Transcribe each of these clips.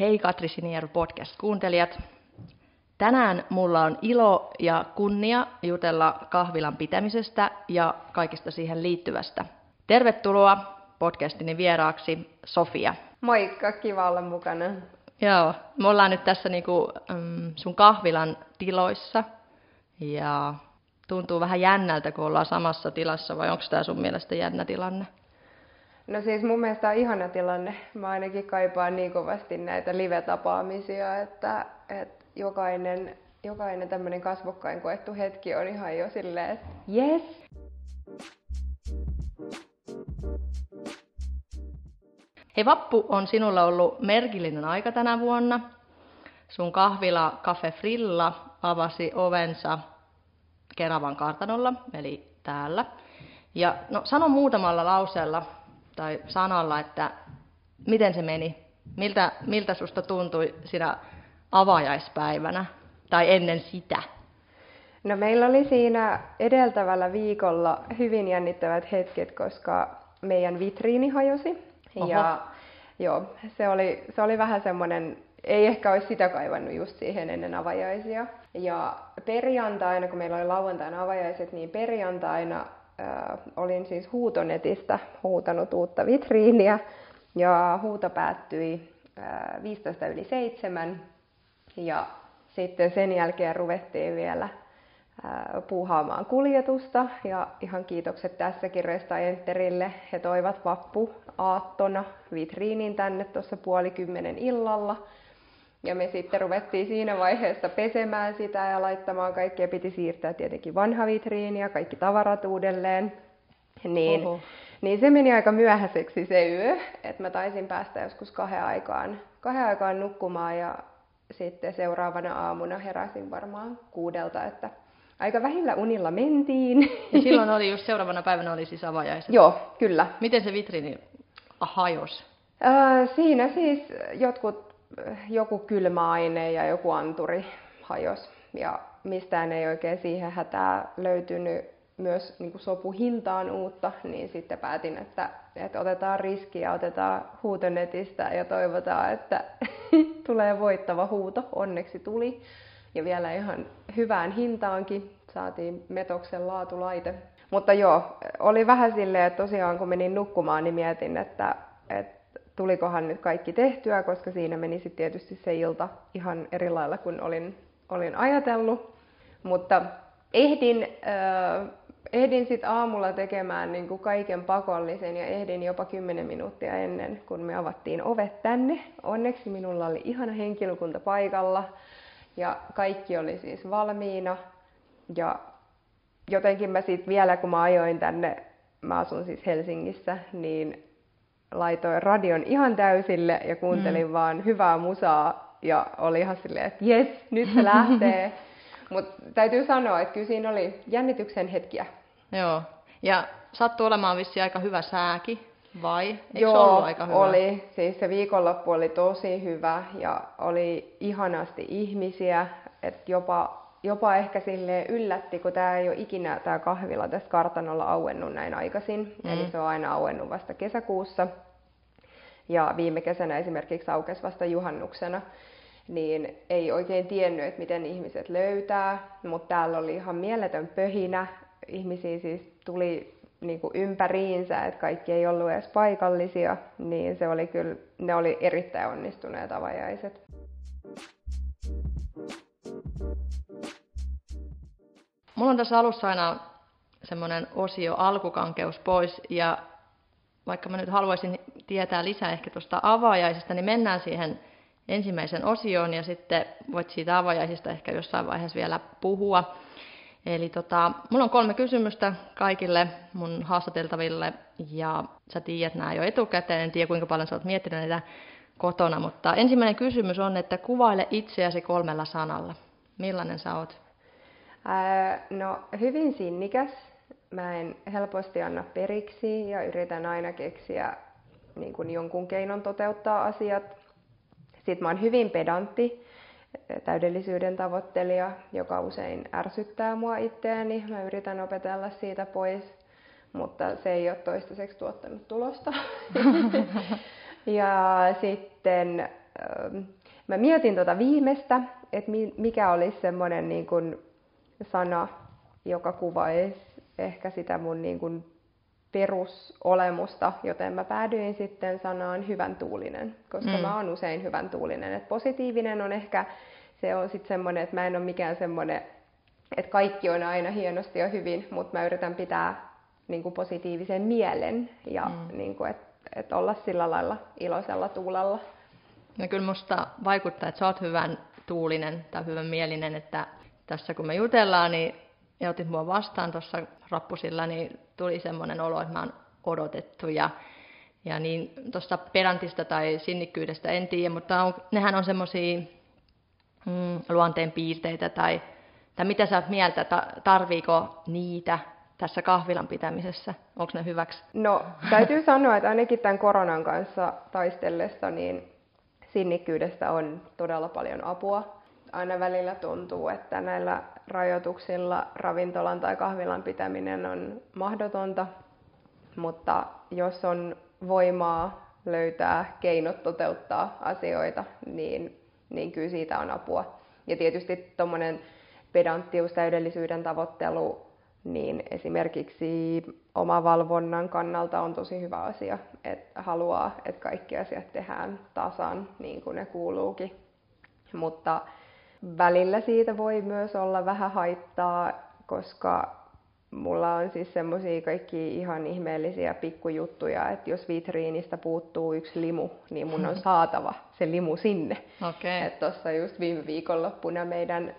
Hei Katri Sinieru podcast-kuuntelijat. Tänään mulla on ilo ja kunnia jutella kahvilan pitämisestä ja kaikista siihen liittyvästä. Tervetuloa podcastini vieraaksi Sofia. Moikka, kiva olla mukana. Joo, me ollaan nyt tässä niinku, mm, sun kahvilan tiloissa ja tuntuu vähän jännältä, kun ollaan samassa tilassa, vai onko tämä sun mielestä jännä tilanne? No siis mun mielestä on ihana tilanne. Mä ainakin kaipaan niin kovasti näitä live-tapaamisia, että, että jokainen, jokainen tämmöinen kasvokkain koettu hetki on ihan jo silleen, että yes! Hei Vappu on sinulla ollut merkillinen aika tänä vuonna. Sun kahvila Cafe Frilla avasi ovensa Keravan kartanolla, eli täällä. Ja no, sano muutamalla lauseella tai sanalla, että miten se meni? Miltä, miltä susta tuntui siinä avajaispäivänä tai ennen sitä? No meillä oli siinä edeltävällä viikolla hyvin jännittävät hetket, koska meidän vitriini hajosi. Oho. Ja joo, se oli, se oli vähän semmoinen, ei ehkä olisi sitä kaivannut just siihen ennen avajaisia. Ja perjantaina, kun meillä oli lauantaina avajaiset, niin perjantaina äh, olin siis huutonetistä huutanut uutta vitriiniä ja huuto päättyi äh, 15 yli 7 ja sitten sen jälkeen ruvettiin vielä puuhaamaan kuljetusta. Ja ihan kiitokset tässäkin Resta Enterille. He toivat vappu aattona vitriinin tänne tuossa puoli kymmenen illalla ja me sitten ruvettiin siinä vaiheessa pesemään sitä ja laittamaan kaikkea. Piti siirtää tietenkin vanha vitriini ja kaikki tavarat uudelleen. Niin, Oho. niin se meni aika myöhäiseksi se yö, että mä taisin päästä joskus kahden aikaan, kahden aikaan nukkumaan ja sitten seuraavana aamuna heräsin varmaan kuudelta, että aika vähillä unilla mentiin. Ja silloin oli just seuraavana päivänä oli siis avajaiset. Joo, kyllä. Miten se vitriini hajos? Äh, siinä siis jotkut joku kylmä aine ja joku anturi hajos. Ja mistään ei oikein siihen hätää löytynyt myös niin kuin sopuhintaan uutta, niin sitten päätin, että, että otetaan riski ja otetaan huutonetistä ja toivotaan, että tulee voittava huuto. Onneksi tuli. Ja vielä ihan hyvään hintaankin saatiin Metoksen laatulaite. Mutta joo, oli vähän silleen, että tosiaan kun menin nukkumaan, niin mietin, että, että tulikohan nyt kaikki tehtyä, koska siinä meni sitten tietysti se ilta ihan eri lailla kuin olin, olin ajatellut. Mutta ehdin, äh, ehdin sitten aamulla tekemään niin kuin kaiken pakollisen ja ehdin jopa 10 minuuttia ennen, kun me avattiin ovet tänne. Onneksi minulla oli ihana henkilökunta paikalla ja kaikki oli siis valmiina. Ja jotenkin mä sitten vielä, kun mä ajoin tänne, mä asun siis Helsingissä, niin laitoin radion ihan täysille ja kuuntelin mm. vaan hyvää musaa ja oli ihan silleen, että jes, nyt se lähtee. Mutta täytyy sanoa, että kyllä siinä oli jännityksen hetkiä. Joo, ja sattui olemaan vissi aika hyvä sääki, vai? Eikö Joo, ollut aika hyvä? oli. Siis se viikonloppu oli tosi hyvä ja oli ihanasti ihmisiä, että jopa jopa ehkä sille yllätti, kun tämä ei ole ikinä tämä kahvila tässä kartanolla auennut näin aikaisin. Mm. Eli se on aina auennut vasta kesäkuussa. Ja viime kesänä esimerkiksi aukesi vasta juhannuksena. Niin ei oikein tiennyt, että miten ihmiset löytää, mutta täällä oli ihan mieletön pöhinä. Ihmisiä siis tuli niin kuin ympäriinsä, että kaikki ei ollut edes paikallisia, niin se oli kyllä, ne oli erittäin onnistuneet avajaiset. Mulla on tässä alussa aina semmoinen osio alkukankeus pois, ja vaikka mä nyt haluaisin tietää lisää ehkä tuosta avaajaisesta, niin mennään siihen ensimmäisen osioon, ja sitten voit siitä avaajaisista ehkä jossain vaiheessa vielä puhua. Eli tota, mulla on kolme kysymystä kaikille mun haastateltaville, ja sä tiedät nämä jo etukäteen, en tiedä kuinka paljon sä oot miettinyt näitä kotona, mutta ensimmäinen kysymys on, että kuvaile itseäsi kolmella sanalla. Millainen sä oot? No hyvin sinnikäs. Mä en helposti anna periksi ja yritän aina keksiä niin kuin jonkun keinon toteuttaa asiat. Sitten mä oon hyvin pedantti, täydellisyyden tavoittelija, joka usein ärsyttää mua itseäni. Mä yritän opetella siitä pois, mutta se ei ole toistaiseksi tuottanut tulosta. ja sitten mä mietin tuota viimeistä, että mikä olisi semmoinen niin kuin sana, joka kuvaisi ehkä sitä mun niin kuin perusolemusta, joten mä päädyin sitten sanaan hyvän tuulinen, koska mm. mä oon usein hyvän tuulinen. Et positiivinen on ehkä, se on sitten semmoinen, että mä en ole mikään semmoinen, että kaikki on aina hienosti ja hyvin, mutta mä yritän pitää niin kuin positiivisen mielen ja mm. niin kuin, että et olla sillä lailla iloisella tuulella. No kyllä musta vaikuttaa, että sä oot hyvän tuulinen tai hyvän mielinen, että tässä kun me jutellaan, niin ja otit mua vastaan tuossa rappusilla, niin tuli semmoinen olo, että mä oon odotettu. Ja, ja niin tuosta perantista tai sinnikkyydestä en tiedä, mutta on, nehän on semmoisia mm, luonteen piirteitä tai, tai mitä sä oot mieltä, tarviiko niitä tässä kahvilan pitämisessä? Onko ne hyväksi? No täytyy sanoa, että ainakin tämän koronan kanssa taistellessa niin sinnikkyydestä on todella paljon apua. Aina välillä tuntuu, että näillä rajoituksilla ravintolan tai kahvilan pitäminen on mahdotonta, mutta jos on voimaa löytää keinot toteuttaa asioita, niin, niin kyllä siitä on apua. Ja tietysti tuommoinen pedanttius, täydellisyyden tavoittelu, niin esimerkiksi omavalvonnan kannalta on tosi hyvä asia, että haluaa, että kaikki asiat tehdään tasan niin kuin ne kuuluukin. Mutta välillä siitä voi myös olla vähän haittaa, koska mulla on siis semmoisia kaikki ihan ihmeellisiä pikkujuttuja, että jos vitriinistä puuttuu yksi limu, niin mun on saatava se limu sinne. Okay. Tuossa just viime viikonloppuna meidän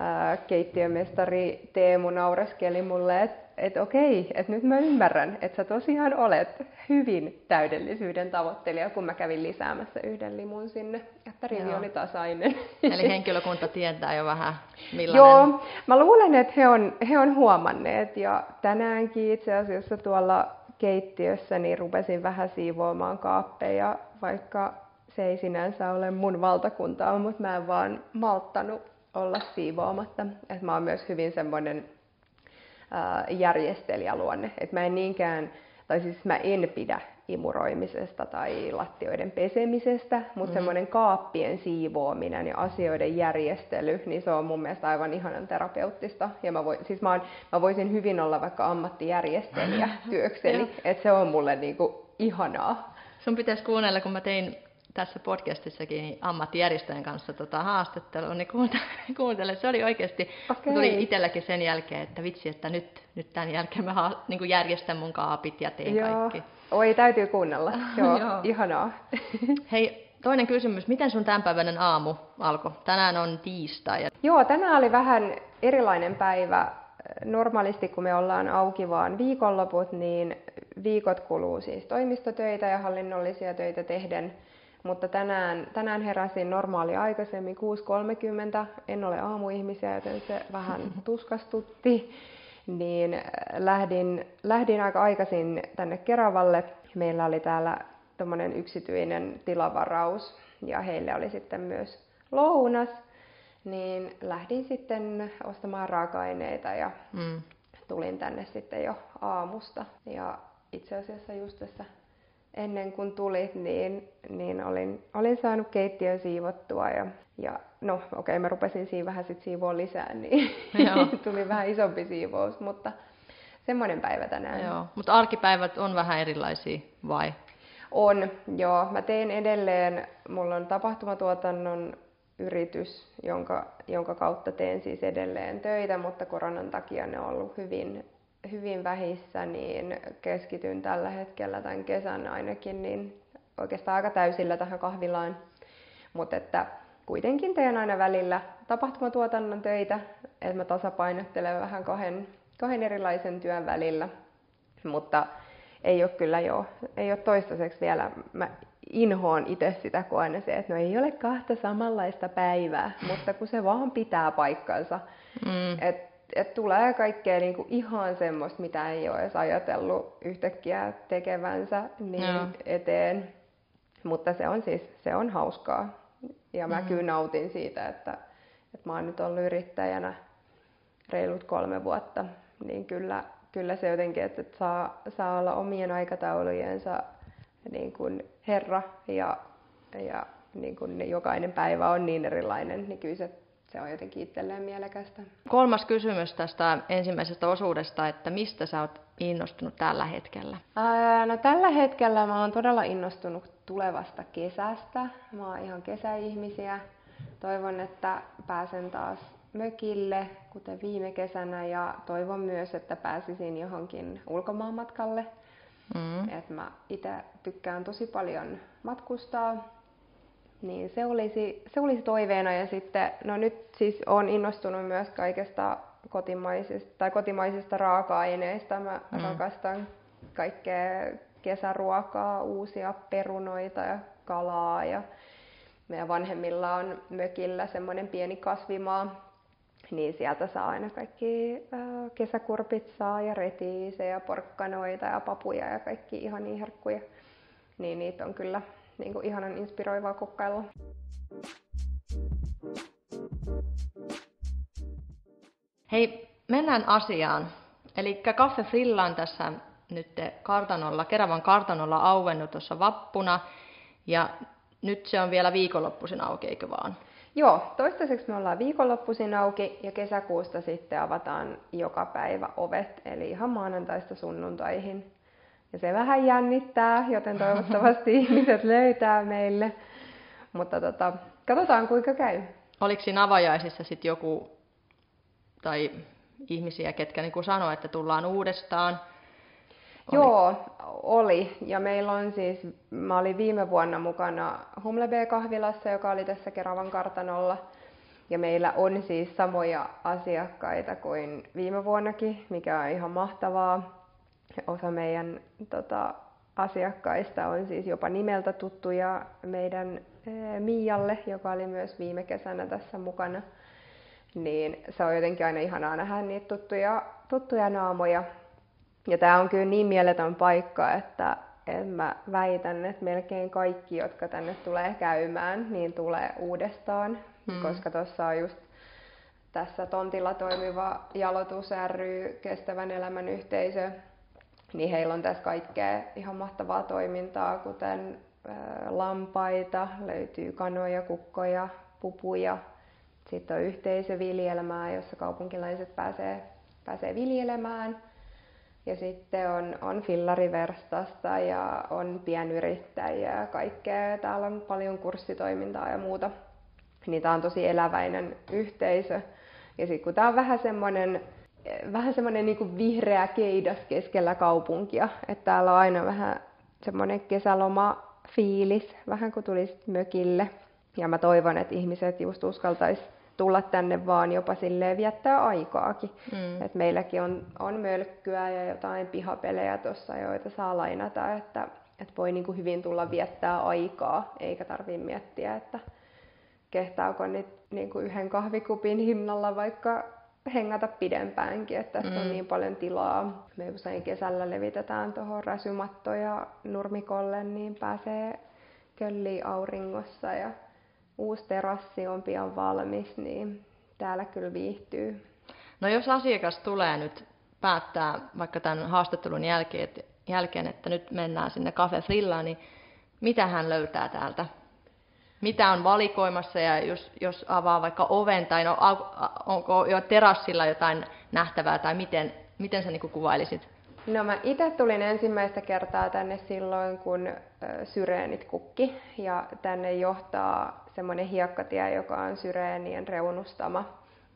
ää, keittiömestari Teemu naureskeli mulle, että että okei, että nyt mä ymmärrän, että sä tosiaan olet hyvin täydellisyyden tavoittelija, kun mä kävin lisäämässä yhden limun sinne, että rivi Joo. oli tasainen. Eli henkilökunta tietää jo vähän millainen... Joo, mä luulen, että he on, he on huomanneet ja tänäänkin itse asiassa tuolla keittiössä niin rupesin vähän siivoamaan kaappeja, vaikka se ei sinänsä ole mun valtakuntaa, mutta mä en vaan malttanut olla siivoamatta. Et mä oon myös hyvin semmoinen järjestelijäluonne. Et mä en niinkään, tai siis mä en pidä imuroimisesta tai lattioiden pesemisestä, mutta mm. semmoinen kaappien siivoaminen ja asioiden järjestely, niin se on mun mielestä aivan ihanan terapeuttista. Ja mä, voin, siis mä, on, mä voisin hyvin olla vaikka ammattijärjestelijä työkseni, että se on mulle niinku ihanaa. Sun pitäisi kuunnella, kun mä tein tässä podcastissakin niin ammattijärjestöjen kanssa tota haastattelua, niin kuuntele, kuuntele. Se oli oikeasti, okay. tuli itselläkin sen jälkeen, että vitsi, että nyt, nyt tämän jälkeen mä haa, niin järjestän mun kaapit ja teen Joo. kaikki. Oi, täytyy kuunnella. Joo, Joo. ihanaa. Hei, toinen kysymys. Miten sun tämänpäiväinen aamu alkoi? Tänään on tiistai. Joo, tänään oli vähän erilainen päivä. Normaalisti kun me ollaan auki vaan viikonloput, niin viikot kuluu siis toimistotöitä ja hallinnollisia töitä tehden – mutta tänään, tänään heräsin normaali aikaisemmin 6.30. En ole aamuihmisiä, joten se vähän tuskastutti. Niin äh, lähdin, lähdin aika aikaisin tänne Keravalle. Meillä oli täällä tuommoinen yksityinen tilavaraus ja heille oli sitten myös lounas. Niin lähdin sitten ostamaan raaka-aineita ja mm. tulin tänne sitten jo aamusta. Ja itse asiassa just tässä ennen kuin tulit, niin, niin olin, olin saanut keittiön siivottua ja, ja no okei, okay, mä rupesin siinä vähän sit siivoa lisää, niin tuli vähän isompi siivous, mutta semmoinen päivä tänään. Joo, mutta arkipäivät on vähän erilaisia vai? On, joo. Mä teen edelleen, mulla on tapahtumatuotannon yritys, jonka, jonka kautta teen siis edelleen töitä, mutta koronan takia ne on ollut hyvin hyvin vähissä, niin keskityn tällä hetkellä tämän kesän ainakin niin oikeastaan aika täysillä tähän kahvilaan. Mutta että kuitenkin teen aina välillä tapahtumatuotannon töitä, että mä tasapainottelen vähän kahden, kahden erilaisen työn välillä. Mutta ei ole kyllä jo, ei ole toistaiseksi vielä, mä inhoon itse sitä, kun aina se, että no ei ole kahta samanlaista päivää, mutta kun se vaan pitää paikkansa. Mm. Että et tulee kaikkea niinku ihan semmoista, mitä ei ole edes ajatellut yhtäkkiä tekevänsä niin Joo. eteen. Mutta se on siis, se on hauskaa. Ja mä mm-hmm. kyllä nautin siitä, että, että mä oon nyt ollut yrittäjänä reilut kolme vuotta. Niin kyllä, kyllä se jotenkin, että, että saa, saa olla omien aikataulujensa niin kuin herra ja, ja niin kun jokainen päivä on niin erilainen, niin kyllä se, se on jotenkin itselleen mielekästä. Kolmas kysymys tästä ensimmäisestä osuudesta, että mistä sä oot innostunut tällä hetkellä? Ää, no tällä hetkellä mä oon todella innostunut tulevasta kesästä. Mä oon ihan kesäihmisiä. Toivon, että pääsen taas mökille, kuten viime kesänä, ja toivon myös, että pääsisin johonkin ulkomaanmatkalle. Mm. Et mä itse tykkään tosi paljon matkustaa, niin se olisi, se olisi toiveena. Ja sitten, no nyt siis olen innostunut myös kaikesta kotimaisista, tai kotimaisista raaka-aineista. Mä mm. rakastan kaikkea kesäruokaa, uusia perunoita ja kalaa. Ja meidän vanhemmilla on mökillä semmoinen pieni kasvimaa, niin sieltä saa aina kaikki kesäkurpitsaa ja retiisejä, porkkanoita ja papuja ja kaikki ihan niin herkkuja. Niin niitä on kyllä niin kuin ihanan inspiroivaa kokkailua. Hei, mennään asiaan. Eli Cafe Frilla on tässä nyt kartanolla, Keravan kartanolla auennut tuossa vappuna. Ja nyt se on vielä viikonloppuisin auki, eikö vaan? Joo, toistaiseksi me ollaan viikonloppuisin auki ja kesäkuusta sitten avataan joka päivä ovet, eli ihan maanantaista sunnuntaihin. Ja se vähän jännittää, joten toivottavasti ihmiset löytää meille. Mutta tota, katsotaan kuinka käy. Oliko siinä avajaisissa sitten joku, tai ihmisiä, ketkä niin sanoi, että tullaan uudestaan? Oli. Joo, oli. Ja meillä on siis, mä olin viime vuonna mukana Humle B-kahvilassa, joka oli tässä Keravan kartanolla. Ja meillä on siis samoja asiakkaita kuin viime vuonnakin, mikä on ihan mahtavaa. Osa meidän tota, asiakkaista on siis jopa nimeltä tuttuja meidän e, Mialle, joka oli myös viime kesänä tässä mukana. Niin se on jotenkin aina ihanaa nähdä niitä tuttuja, tuttuja naamoja. Ja tämä on kyllä niin mieletön paikka, että en mä väitän, että melkein kaikki, jotka tänne tulee käymään, niin tulee uudestaan, mm. koska tuossa on just tässä tontilla toimiva Jalotus ry, kestävän elämän yhteisö, niin heillä on tässä kaikkea ihan mahtavaa toimintaa, kuten lampaita, löytyy kanoja, kukkoja, pupuja. Sitten on yhteisöviljelmää, jossa kaupunkilaiset pääsee, pääsee viljelemään. Ja sitten on, on fillariverstasta ja on pienyrittäjiä ja kaikkea. Täällä on paljon kurssitoimintaa ja muuta. Niin tämä on tosi eläväinen yhteisö. Ja sitten kun tämä on vähän semmoinen vähän semmoinen niin vihreä keidas keskellä kaupunkia, että täällä on aina vähän semmoinen kesäloma fiilis, vähän kuin tulisi mökille. Ja mä toivon, että ihmiset just uskaltaisi tulla tänne vaan jopa silleen viettää aikaakin. Mm. Et meilläkin on, on mölkkyä ja jotain pihapelejä tuossa, joita saa lainata, että, että voi niin kuin hyvin tulla viettää aikaa, eikä tarvitse miettiä, että kehtaako nyt niin kuin yhden kahvikupin hinnalla vaikka hengata pidempäänkin, että tässä mm. on niin paljon tilaa. Me usein kesällä levitetään tuohon räsymattoja nurmikolle, niin pääsee kölliin auringossa ja uusi terassi on pian valmis, niin täällä kyllä viihtyy. No jos asiakas tulee nyt päättää vaikka tämän haastattelun jälkeen, jälkeen että nyt mennään sinne Cafe Frillaan, niin mitä hän löytää täältä? Mitä on valikoimassa ja jos, jos avaa vaikka oven tai no, onko jo terassilla jotain nähtävää tai miten, miten sä niin kuvailisit? No mä itse tulin ensimmäistä kertaa tänne silloin, kun syreenit kukki ja tänne johtaa semmoinen hiekkatie, joka on syreenien reunustama.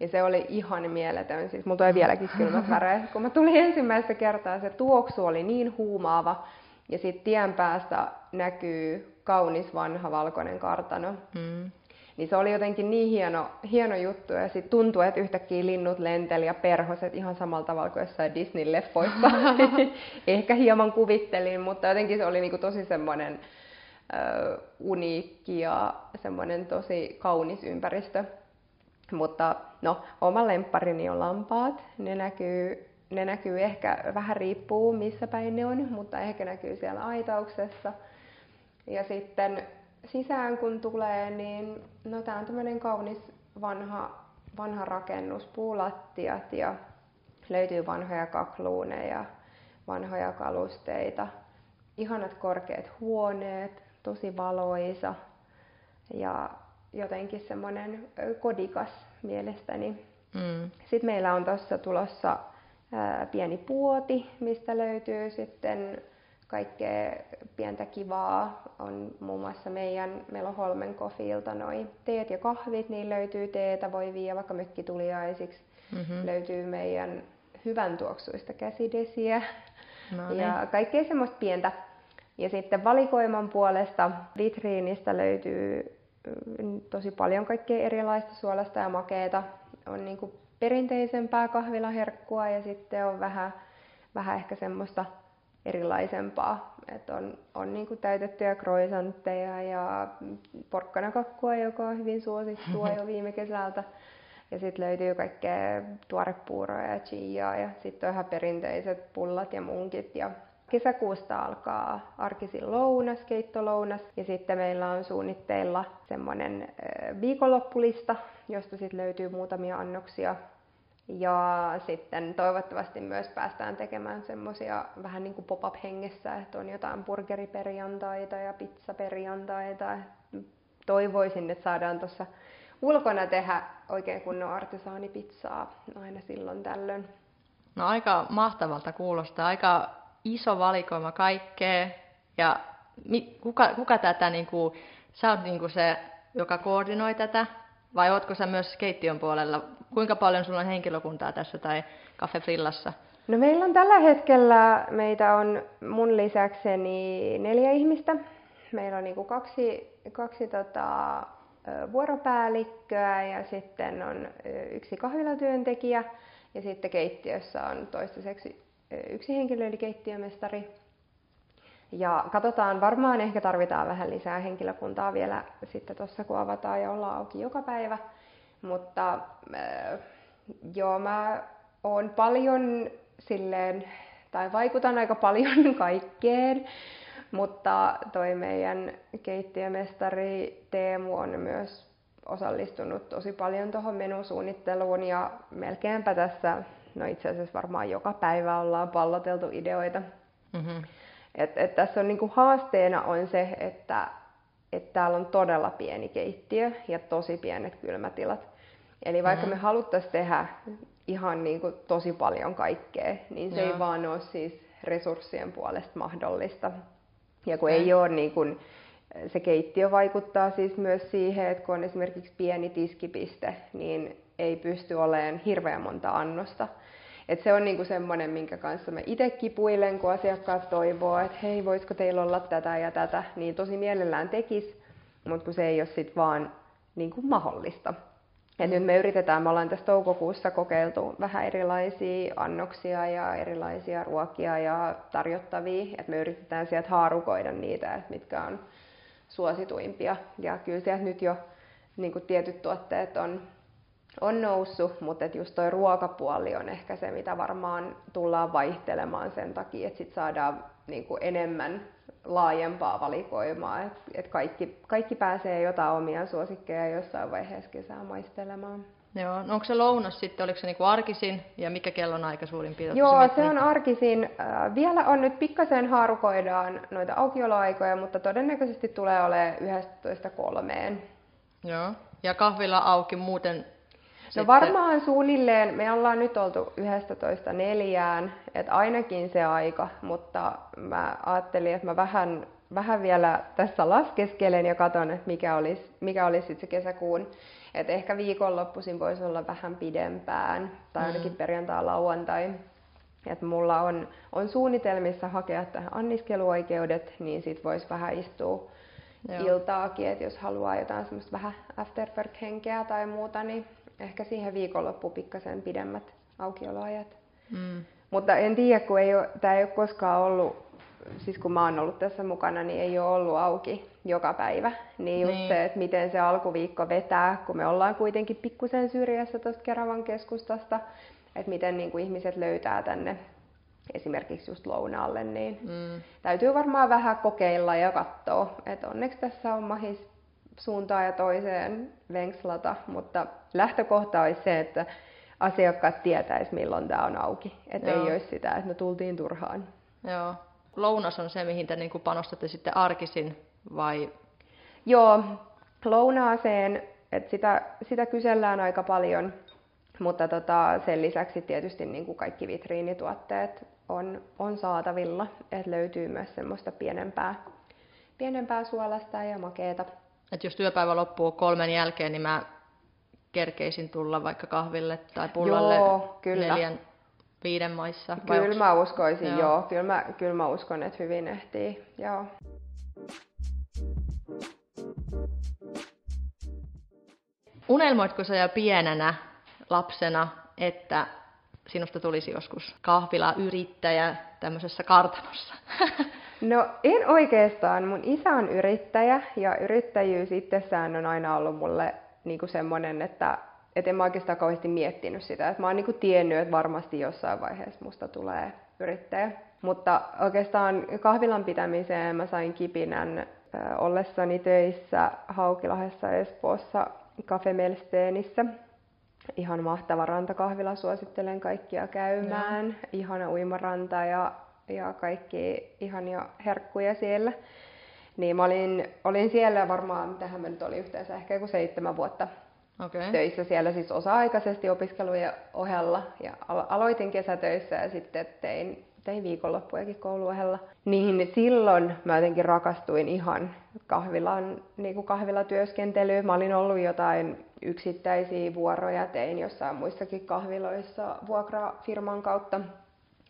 Ja se oli ihan mieletön, siis mulla tulee vieläkin kylmät väreet. Kun mä tulin ensimmäistä kertaa, se tuoksu oli niin huumaava. Ja sitten tien päästä näkyy kaunis vanha valkoinen kartano. Mm. Niin se oli jotenkin niin hieno, hieno juttu ja sitten tuntui, että yhtäkkiä linnut lenteli ja perhoset ihan samalla tavalla kuin jossain Disney-leffoissa. Ehkä hieman kuvittelin, mutta jotenkin se oli niinku tosi semmoinen äh, uniikki ja semmoinen tosi kaunis ympäristö. Mutta no, oma lempparini on lampaat. Ne näkyy, ne näkyy ehkä, vähän riippuu missä päin ne on, mutta ehkä näkyy siellä aitauksessa. Ja sitten sisään kun tulee, niin no tää on tämmöinen kaunis vanha, vanha rakennus, puulattiat ja löytyy vanhoja kakluuneja, vanhoja kalusteita, ihanat korkeat huoneet, tosi valoisa. ja jotenkin semmoinen kodikas mielestäni. Mm. Sitten meillä on tuossa tulossa ää, pieni puoti, mistä löytyy sitten kaikkea pientä kivaa. On muun muassa meidän, meillä on Holmen Coffeelta noi teet ja kahvit, niin löytyy teetä, voi viiä vaikka mökkituliaisiksi. Mm-hmm. Löytyy meidän hyvän tuoksuista käsidesiä No niin. ja kaikkea semmoista pientä. Ja sitten valikoiman puolesta vitriinistä löytyy mm, tosi paljon kaikkea erilaista suolasta ja makeeta. On niinku perinteisempää kahvilaherkkua ja sitten on vähän, vähän ehkä semmoista erilaisempaa. Et on on niinku täytettyjä croissantteja ja porkkanakakkua, joka on hyvin suosittua jo viime kesältä. Ja sitten löytyy kaikkea tuorepuuroa ja chiaa ja sitten on ihan perinteiset pullat ja munkit. Ja kesäkuusta alkaa arkisin lounas, keittolounas ja sitten meillä on suunnitteilla semmoinen viikonloppulista, josta sitten löytyy muutamia annoksia. Ja sitten toivottavasti myös päästään tekemään semmoisia vähän niin kuin pop-up-hengessä, että on jotain burgeriperjantaita ja pizzaperjantaita. Toivoisin, että saadaan tuossa ulkona tehdä oikein kunnon artesaanipizzaa aina silloin tällöin. No aika mahtavalta kuulostaa, aika iso valikoima kaikkea. Ja mi, kuka, kuka tätä, niin kuin, sä oot niin kuin se, joka koordinoi tätä, vai ootko sä myös keittiön puolella? Kuinka paljon sulla on henkilökuntaa tässä tai Cafe Frillassa? No meillä on tällä hetkellä, meitä on mun lisäkseni neljä ihmistä. Meillä on niinku kaksi, kaksi tota, vuoropäällikköä ja sitten on yksi kahvilatyöntekijä ja sitten keittiössä on toistaiseksi yksi henkilö eli keittiömestari. Ja katsotaan, varmaan ehkä tarvitaan vähän lisää henkilökuntaa vielä sitten tuossa kun avataan ja ollaan auki joka päivä. Mutta äh, joo, mä oon paljon silleen, tai vaikutan aika paljon kaikkeen. Mutta toi meidän keittiömestari Teemu on myös osallistunut tosi paljon tuohon menusuunnitteluun ja melkeinpä tässä, no itse asiassa varmaan joka päivä ollaan palloteltu ideoita. Mm-hmm. Et, et tässä on niinku haasteena on se, että et täällä on todella pieni keittiö ja tosi pienet kylmätilat. Eli vaikka mm-hmm. me haluttaisiin tehdä ihan niinku tosi paljon kaikkea, niin se Joo. ei vaan ole siis resurssien puolesta mahdollista. Ja kun ei ole niin kun, se keittiö vaikuttaa siis myös siihen, että kun on esimerkiksi pieni tiskipiste, niin ei pysty olemaan hirveän monta annosta. Et se on niinku semmoinen, minkä kanssa mä itse kipuilen, kun asiakkaat toivoo, että hei, voisiko teillä olla tätä ja tätä, niin tosi mielellään tekis, mutta kun se ei ole sit vaan niinku mahdollista. Et nyt me yritetään, me ollaan tässä toukokuussa kokeiltu vähän erilaisia annoksia ja erilaisia ruokia ja tarjottavia, että me yritetään sieltä haarukoida niitä, että mitkä on suosituimpia. Ja kyllä sieltä nyt jo niin tietyt tuotteet on, on noussut, mutta että just toi ruokapuoli on ehkä se, mitä varmaan tullaan vaihtelemaan sen takia, että sit saadaan niin enemmän laajempaa valikoimaa, että et kaikki, kaikki pääsee jotain omia suosikkeja jossain vaiheessa kesää maistelemaan. Joo, no onko se lounas sitten, oliko se niinku arkisin ja mikä kellon aika suurin piirtein? Joo, se on arkisin. Äh, vielä on nyt pikkasen haarukoidaan noita aukioloaikoja, mutta todennäköisesti tulee olemaan 11.3. Joo, ja kahvila auki muuten No varmaan suunnilleen, me ollaan nyt oltu 11 neljään, että ainakin se aika, mutta mä ajattelin, että mä vähän, vähän vielä tässä laskeskelen ja katson, että mikä olisi, mikä olisi sitten se kesäkuun. Että ehkä viikonloppuisin voisi olla vähän pidempään, tai ainakin mm. perjantai lauantai. Että mulla on, on suunnitelmissa hakea tähän anniskeluoikeudet, niin sit voisi vähän istua Joo. iltaakin, että jos haluaa jotain semmoista vähän afterwork-henkeä tai muuta, niin ehkä siihen viikonloppu pikkasen pidemmät aukioloajat. Mm. Mutta en tiedä, kun ei ole, tämä ei ole koskaan ollut, siis kun mä oon ollut tässä mukana, niin ei ole ollut auki joka päivä. Niin just niin. se, että miten se alkuviikko vetää, kun me ollaan kuitenkin pikkusen syrjässä tuosta Keravan keskustasta, että miten niin kuin ihmiset löytää tänne esimerkiksi just lounaalle, niin mm. täytyy varmaan vähän kokeilla ja katsoa. Että onneksi tässä on mahis suuntaan ja toiseen venkslata, mutta lähtökohta olisi se, että asiakkaat tietäisi milloin tämä on auki. Että ei olisi sitä, että me tultiin turhaan. Joo. Lounas on se, mihin te niin panostatte sitten arkisin vai? Joo, lounaaseen, että sitä, sitä kysellään aika paljon, mutta tota, sen lisäksi tietysti niin kuin kaikki vitriinituotteet on, on saatavilla, että löytyy myös semmoista pienempää, pienempää suolasta ja makeeta. Et jos työpäivä loppuu kolmen jälkeen, niin mä kerkeisin tulla vaikka kahville tai pullalle Joo, kyllä. neljän, viiden maissa? Kyllä onks... mä uskoisin, joo. joo. Kyllä, mä, kyllä mä uskon, että hyvin ehtii, joo. Unelmoitko sä jo pienenä lapsena, että sinusta tulisi joskus kahvila-yrittäjä tämmöisessä kartanossa? No en oikeastaan. Mun isä on yrittäjä ja yrittäjyys itsessään on aina ollut mulle niinku semmoinen, että et en mä oikeastaan kauheasti miettinyt sitä. Et mä oon niinku tiennyt, että varmasti jossain vaiheessa musta tulee yrittäjä. Mutta oikeastaan kahvilan pitämiseen mä sain kipinän ollessani töissä Haukilahessa Espoossa Cafe Melsteenissä. Ihan mahtava rantakahvila, suosittelen kaikkia käymään. Ja. Ihana uimaranta ja, ja kaikki ihania herkkuja siellä. Niin mä olin, olin siellä varmaan, mitähän mä nyt oli yhteensä, ehkä joku seitsemän vuotta okay. töissä siellä siis osa-aikaisesti opiskelujen ohella. Ja aloitin kesätöissä ja sitten tein, tein viikonloppujakin kouluohella. Niin silloin mä jotenkin rakastuin ihan kahvilan, niin kuin kahvilatyöskentelyyn. Mä olin ollut jotain yksittäisiä vuoroja, tein jossain muissakin kahviloissa vuokrafirman kautta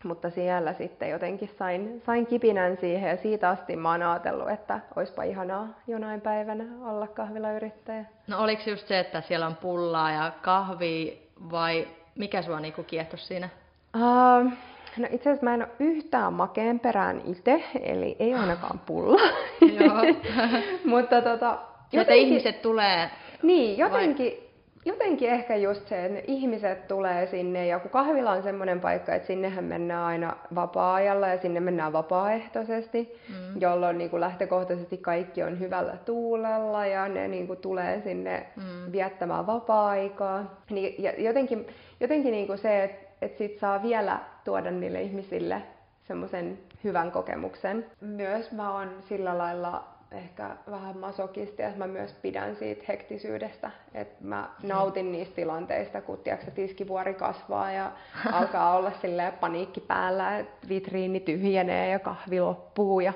mutta siellä sitten jotenkin sain, sain kipinän siihen ja siitä asti mä oon ajatellut, että olisipa ihanaa jonain päivänä olla kahvilayrittäjä. No oliko just se, että siellä on pullaa ja kahvi vai mikä sua niinku kiehtoi siinä? Uh, no itse asiassa mä en ole yhtään makeen perään itse, eli ei ainakaan pulla. Joo. mutta tota, jotenkin, ihmiset tulee... Niin, jotenkin, vai? Jotenkin ehkä just se, että ne ihmiset tulee sinne ja kun kahvila on semmoinen paikka, että sinnehän mennään aina vapaa-ajalla ja sinne mennään vapaaehtoisesti, mm. jolloin niin kuin lähtökohtaisesti kaikki on hyvällä tuulella ja ne niin kuin tulee sinne mm. viettämään vapaa-aikaa. Niin, ja jotenkin, jotenkin niin kuin se, että, että sit saa vielä tuoda niille ihmisille semmoisen hyvän kokemuksen. Myös mä oon sillä lailla ehkä vähän masokisti, että mä myös pidän siitä hektisyydestä, että mä nautin niistä tilanteista, kun tiedätkö, tiskivuori kasvaa ja alkaa olla silleen paniikki päällä, että vitriini tyhjenee ja kahvi loppuu ja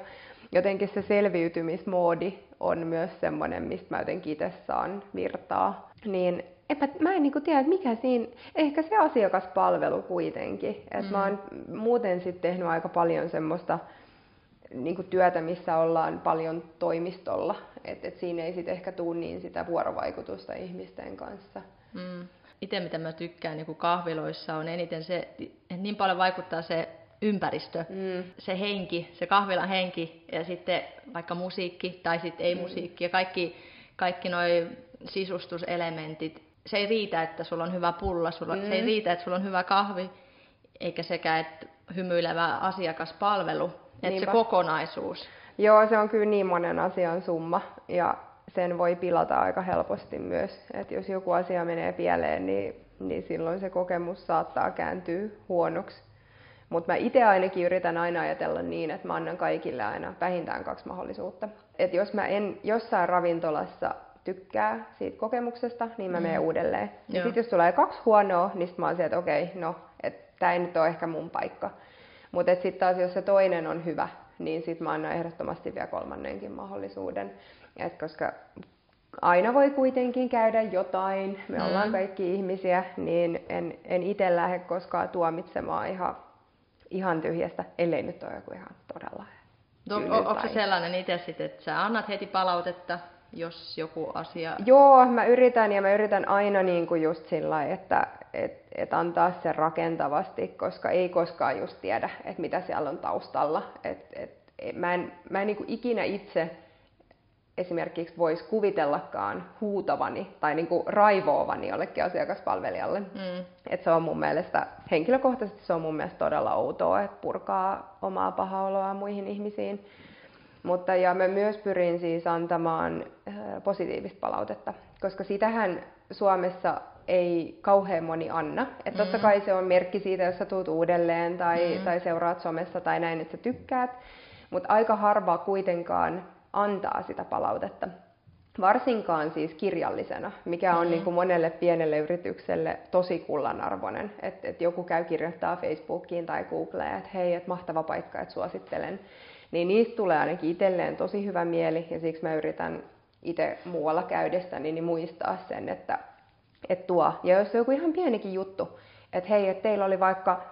jotenkin se selviytymismoodi on myös semmoinen, mistä mä jotenkin itse saan virtaa. Niin epä, mä en niinku tiedä, että mikä siinä, ehkä se asiakaspalvelu kuitenkin. että mm. mä oon muuten sitten tehnyt aika paljon semmoista niin kuin työtä, missä ollaan paljon toimistolla. Et, et siinä ei sit ehkä tule niin sitä vuorovaikutusta ihmisten kanssa. Mm. Itse mitä mä tykkään niin kuin kahviloissa on eniten se, että niin paljon vaikuttaa se ympäristö, mm. se henki, se kahvilan henki ja sitten vaikka musiikki tai sitten ei mm. musiikki ja kaikki, kaikki nuo sisustuselementit. Se ei riitä, että sulla on hyvä pulla, sulla, mm. se ei mm. riitä, että sulla on hyvä kahvi, eikä sekä että hymyilevä asiakaspalvelu, että se kokonaisuus. Joo, se on kyllä niin monen asian summa ja sen voi pilata aika helposti myös. Että jos joku asia menee pieleen, niin, niin silloin se kokemus saattaa kääntyä huonoksi. Mutta mä itse ainakin yritän aina ajatella niin, että mä annan kaikille aina vähintään kaksi mahdollisuutta. Että jos mä en jossain ravintolassa tykkää siitä kokemuksesta, niin mä mm. menen uudelleen. Ja sitten jos tulee kaksi huonoa, niin sit mä oon se, että okei, no, että tämä ei nyt ole ehkä mun paikka. Mutta sitten taas jos se toinen on hyvä, niin sitten mä annan ehdottomasti vielä kolmannenkin mahdollisuuden. Et koska aina voi kuitenkin käydä jotain, me mm. ollaan kaikki ihmisiä, niin en, en itse lähde koskaan tuomitsemaan ihan, ihan tyhjästä, ellei nyt ole joku ihan todella No, onko se sellainen itse sitten, että sä annat heti palautetta, jos joku asia... Joo, mä yritän ja mä yritän aina niin kuin just sillä että et, et antaa sen rakentavasti, koska ei koskaan just tiedä, että mitä siellä on taustalla. Et, et, mä en, mä en niin kuin ikinä itse esimerkiksi voisi kuvitellakaan huutavani tai niin kuin raivoavani jollekin asiakaspalvelijalle. Mm. Et se on mun mielestä, henkilökohtaisesti se on mun mielestä todella outoa, että purkaa omaa pahaoloa muihin ihmisiin. Mutta ja mä myös pyrin siis antamaan äh, positiivista palautetta, koska sitähän Suomessa ei kauhean moni anna. Että totta mm. kai se on merkki siitä, jos sä tuut uudelleen tai, mm. tai seuraat somessa tai näin, että sä tykkäät. Mutta aika harva kuitenkaan antaa sitä palautetta. varsinkaan siis kirjallisena, mikä on mm-hmm. niin kuin monelle pienelle yritykselle tosi kullanarvoinen. Että et joku käy kirjoittaa Facebookiin tai Googleen, että hei, että mahtava paikka, että suosittelen. Niin niistä tulee ainakin itselleen tosi hyvä mieli ja siksi mä yritän itse muualla käydessäni niin muistaa sen, että, että tuo. Ja jos on joku ihan pienikin juttu, että hei, että teillä oli vaikka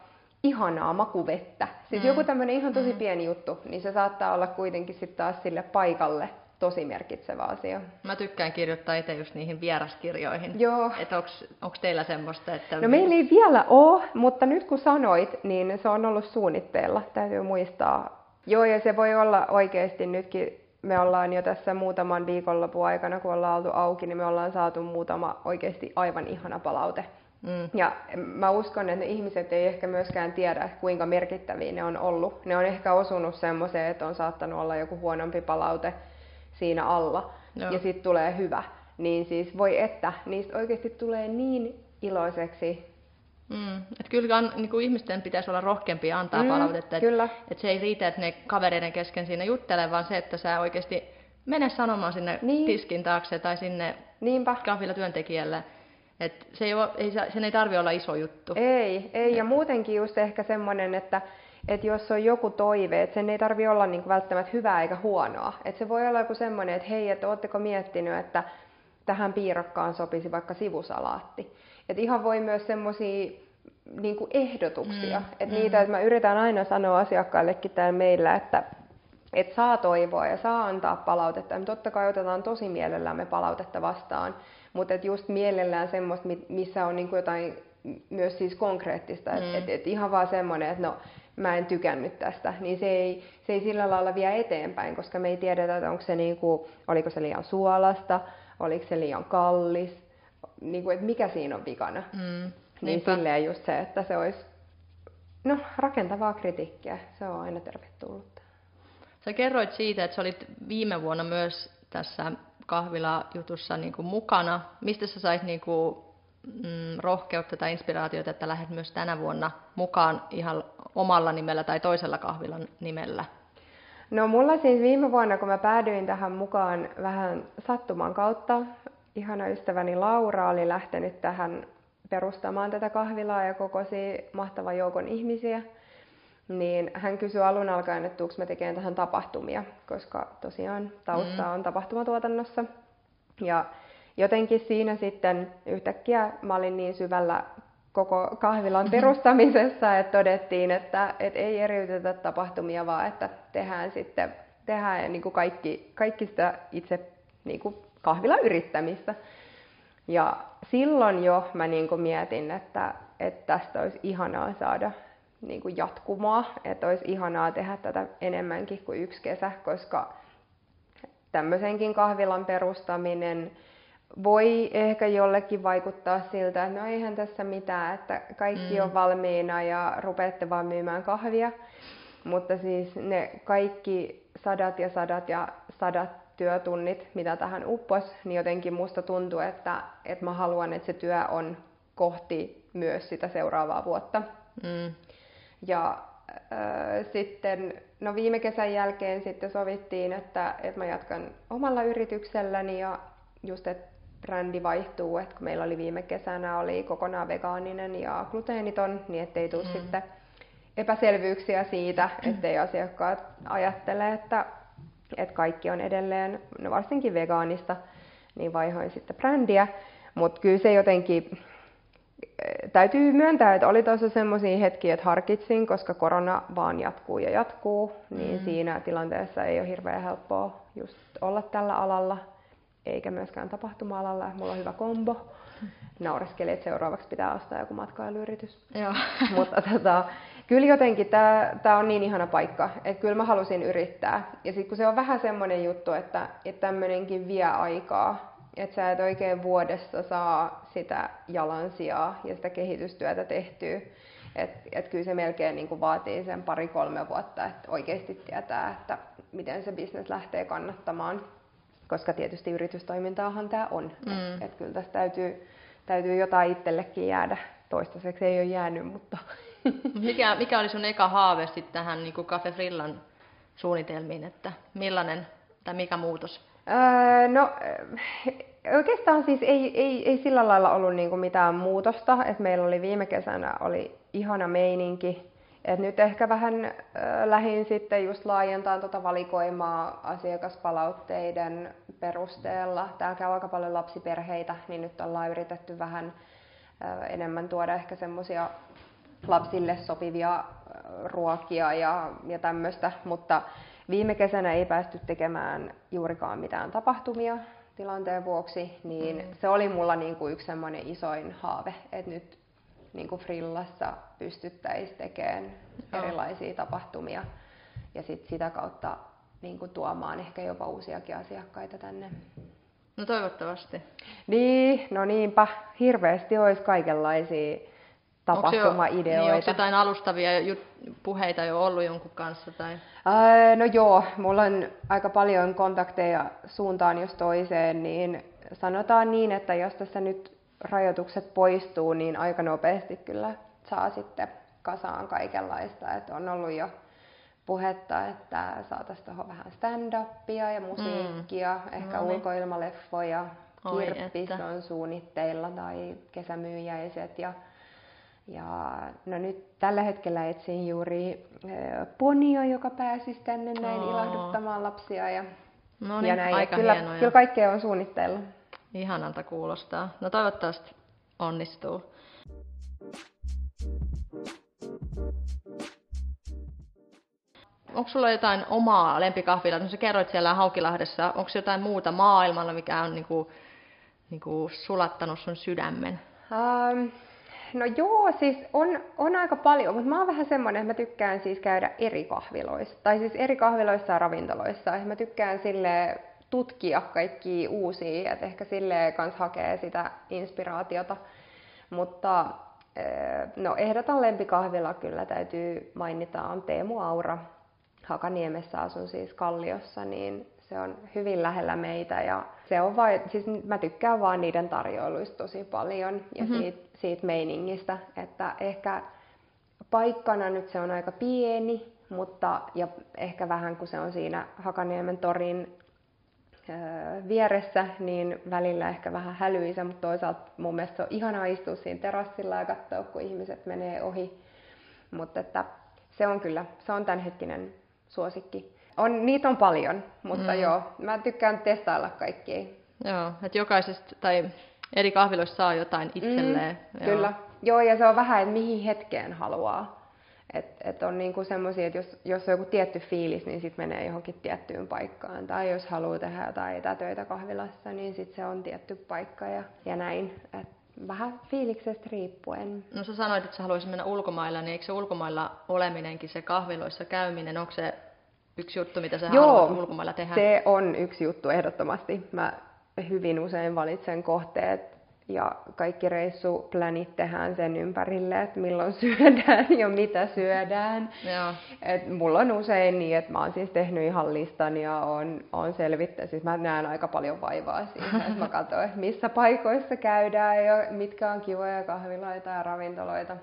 ihanaa makuvettä. Siis mm. joku tämmöinen ihan tosi mm. pieni juttu, niin se saattaa olla kuitenkin sitten taas sille paikalle tosi merkitsevä asia. Mä tykkään kirjoittaa itse just niihin vieraskirjoihin. Joo. Että onko teillä semmoista, että... No meillä ei vielä ole, mutta nyt kun sanoit, niin se on ollut suunnitteilla. Täytyy muistaa. Joo, ja se voi olla oikeasti nytkin me ollaan jo tässä muutaman viikonlopun aikana, kun ollaan oltu auki, niin me ollaan saatu muutama oikeasti aivan ihana palaute. Mm. Ja mä uskon, että ne ihmiset ei ehkä myöskään tiedä, kuinka merkittäviä ne on ollut. Ne on ehkä osunut semmoiseen, että on saattanut olla joku huonompi palaute siinä alla, Joo. ja sitten tulee hyvä. Niin siis voi että, niistä oikeasti tulee niin iloiseksi. Mm. Et kyllä niin kuin ihmisten pitäisi olla rohkeampia antaa mm, palautetta. Että et se ei riitä, että ne kavereiden kesken siinä juttelee, vaan se, että sä oikeasti mene sanomaan sinne niin. tiskin taakse tai sinne Niinpä. kahvilatyöntekijälle, et se ei, ole, ei, sen ei tarvi olla iso juttu. Ei, ei. ja muutenkin just ehkä semmoinen, että et jos on joku toive, että sen ei tarvi olla niinku välttämättä hyvää eikä huonoa. Et se voi olla joku semmoinen, että hei, että ootteko miettinyt, että tähän piirakkaan sopisi vaikka sivusalaatti. Et ihan voi myös semmoisia niinku ehdotuksia. Mm, et mm. niitä, että mä yritän aina sanoa asiakkaillekin täällä meillä, että et saa toivoa ja saa antaa palautetta. Ja totta kai otetaan tosi mielellämme palautetta vastaan. Mutta just mielellään semmoista, missä on niinku jotain myös siis konkreettista. Mm. Että et, et ihan vaan semmoinen, että no mä en tykännyt tästä, niin se ei, se ei sillä lailla vie eteenpäin, koska me ei tiedetä, että onko se niinku, oliko se liian suolasta, oliko se liian kallis, niinku, että mikä siinä on vikana. Mm. Niin silleen just se, että se olisi no, rakentavaa kritiikkiä, se on aina tervetullut. Sä kerroit siitä, että sä olit viime vuonna myös tässä kahvilajutussa niin kuin mukana. Mistä sä sait niin kuin, mm, rohkeutta tai inspiraatiota, että lähdet myös tänä vuonna mukaan ihan omalla nimellä tai toisella kahvilan nimellä? No mulla siis viime vuonna, kun mä päädyin tähän mukaan vähän sattuman kautta, ihana ystäväni Laura oli lähtenyt tähän perustamaan tätä kahvilaa ja kokosi mahtavan joukon ihmisiä niin hän kysyi alun alkaen, että tuuks mä tekemään tähän tapahtumia, koska tosiaan tausta mm. on tapahtumatuotannossa. Ja jotenkin siinä sitten yhtäkkiä mä olin niin syvällä koko kahvilan perustamisessa, että todettiin, että, että ei eriytetä tapahtumia, vaan että tehdään sitten tehdään niin kuin kaikki, kaikki sitä itse niin kuin kahvilayrittämistä. Ja silloin jo mä niin kuin mietin, että, että tästä olisi ihanaa saada niin kuin jatkumoa, että olisi ihanaa tehdä tätä enemmänkin kuin yksi kesä, koska tämmöisenkin kahvilan perustaminen voi ehkä jollekin vaikuttaa siltä, että no eihän tässä mitään, että kaikki mm. on valmiina ja rupeatte vaan myymään kahvia. Mutta siis ne kaikki sadat ja sadat ja sadat työtunnit, mitä tähän uppos, niin jotenkin musta tuntuu, että, että mä haluan, että se työ on kohti myös sitä seuraavaa vuotta. Mm. Ja äh, sitten no viime kesän jälkeen sitten sovittiin, että, että mä jatkan omalla yritykselläni ja just, että brändi vaihtuu, että kun meillä oli viime kesänä oli kokonaan vegaaninen ja gluteeniton, niin ettei tule mm. sitten epäselvyyksiä siitä, ettei asiakkaat ajattele, että, että kaikki on edelleen, no varsinkin vegaanista, niin vaihoin sitten brändiä. Mutta kyllä se jotenkin täytyy myöntää, että oli tuossa semmoisia hetkiä, että harkitsin, koska korona vaan jatkuu ja jatkuu, niin mm. siinä tilanteessa ei ole hirveän helppoa just olla tällä alalla, eikä myöskään tapahtuma-alalla. Mulla on hyvä kombo. Naureskelin, että seuraavaksi pitää ostaa joku matkailuyritys. Joo. Mutta tota, kyllä jotenkin tämä on niin ihana paikka, että kyllä mä halusin yrittää. Ja sitten kun se on vähän semmoinen juttu, että, että tämmöinenkin vie aikaa, että sä et oikein vuodessa saa sitä jalansijaa ja sitä kehitystyötä tehtyä. Että et kyllä se melkein niin kuin vaatii sen pari-kolme vuotta, että oikeasti tietää, että miten se bisnes lähtee kannattamaan. Koska tietysti yritystoimintaahan tämä on. Mm. Että et kyllä tästä täytyy, täytyy jotain itsellekin jäädä. Toistaiseksi ei ole jäänyt, mutta... Mikä, mikä oli sun eka haave sitten tähän niin kuin Cafe Frillan suunnitelmiin, että millainen tai mikä muutos? Öö, no oikeastaan siis ei, ei, ei sillä lailla ollut niinku mitään muutosta, että meillä oli viime kesänä oli ihana meininki, et nyt ehkä vähän äh, lähin sitten just laajentaa tuota valikoimaa asiakaspalautteiden perusteella. Täällä käy aika paljon lapsiperheitä, niin nyt ollaan yritetty vähän äh, enemmän tuoda ehkä semmoisia lapsille sopivia ruokia ja, ja tämmöistä, mutta viime kesänä ei päästy tekemään juurikaan mitään tapahtumia tilanteen vuoksi, niin mm. se oli mulla niin kuin yksi semmoinen isoin haave, että nyt niin kuin frillassa pystyttäisiin tekemään Joo. erilaisia tapahtumia ja sit sitä kautta niin kuin tuomaan ehkä jopa uusiakin asiakkaita tänne. No toivottavasti. Niin, no niinpä. Hirveästi olisi kaikenlaisia tapahtumaideoita. Onko, niin, onko jotain alustavia puheita jo ollut jonkun kanssa? Tai? Ää, no joo, mulla on aika paljon kontakteja suuntaan jos toiseen, niin sanotaan niin, että jos tässä nyt rajoitukset poistuu, niin aika nopeasti kyllä saa sitten kasaan kaikenlaista. että on ollut jo puhetta, että saataisiin tuohon vähän stand-upia ja musiikkia, mm. ehkä no niin. ulkoilmaleffoja, kirppis on suunnitteilla tai kesämyyjäiset. Ja, ja no nyt tällä hetkellä etsin juuri äh, ponia, joka pääsisi tänne näin oh. ilahduttamaan lapsia. Ja, no niin, ja näin. Aika kyllä, hienoja. kyllä kaikkea on suunnitteilla. Ihanalta kuulostaa. No toivottavasti onnistuu. Onko sulla jotain omaa lempikahvilaa? No sä kerroit siellä Haukilahdessa. Onko jotain muuta maailmalla, mikä on niinku, niinku sulattanut sun sydämen? Um, no joo, siis on, on aika paljon, mutta mä oon vähän semmoinen, että mä tykkään siis käydä eri kahviloissa. Tai siis eri kahviloissa ja ravintoloissa. Mä tykkään sille tutkia kaikki uusia, että ehkä silleen kans hakee sitä inspiraatiota. Mutta eh, no ehdotan lempikahvila kyllä täytyy mainita on Teemu Aura. Hakaniemessä asun siis Kalliossa, niin se on hyvin lähellä meitä ja se on vai, siis mä tykkään vaan niiden tarjoiluista tosi paljon ja mm-hmm. siitä, siitä meiningistä, että ehkä paikkana nyt se on aika pieni, mutta ja ehkä vähän kun se on siinä Hakaniemen torin vieressä, niin välillä ehkä vähän hälyisä, mutta toisaalta mun mielestä se on ihanaa istua siinä terassilla ja katsoa, kun ihmiset menee ohi. Mutta että se on kyllä, se on tämänhetkinen suosikki. On, niitä on paljon, mutta mm. joo, mä tykkään testailla kaikkia. Joo, että jokaisesta tai eri kahviloissa saa jotain itselleen. Mm, joo. Kyllä, joo ja se on vähän, että mihin hetkeen haluaa. Et, et on niinku semmoisia, että jos, jos on joku tietty fiilis, niin sitten menee johonkin tiettyyn paikkaan. Tai jos haluaa tehdä jotain etätöitä kahvilassa, niin sitten se on tietty paikka ja, ja näin. Et vähän fiiliksestä riippuen. No sä sanoit, että sä haluaisit mennä ulkomailla, niin eikö se ulkomailla oleminenkin, se kahviloissa käyminen, onko se yksi juttu, mitä sä Joo, haluat ulkomailla tehdä? se on yksi juttu ehdottomasti. Mä hyvin usein valitsen kohteet ja kaikki reissuplänit tehdään sen ympärille, että milloin syödään ja mitä syödään. Joo. Et mulla on usein niin, että mä oon siis tehnyt ihan listan ja on, on selvittänyt. Siis mä näen aika paljon vaivaa siihen, että mä katson, että missä paikoissa käydään ja mitkä on kivoja kahviloita ja ravintoloita.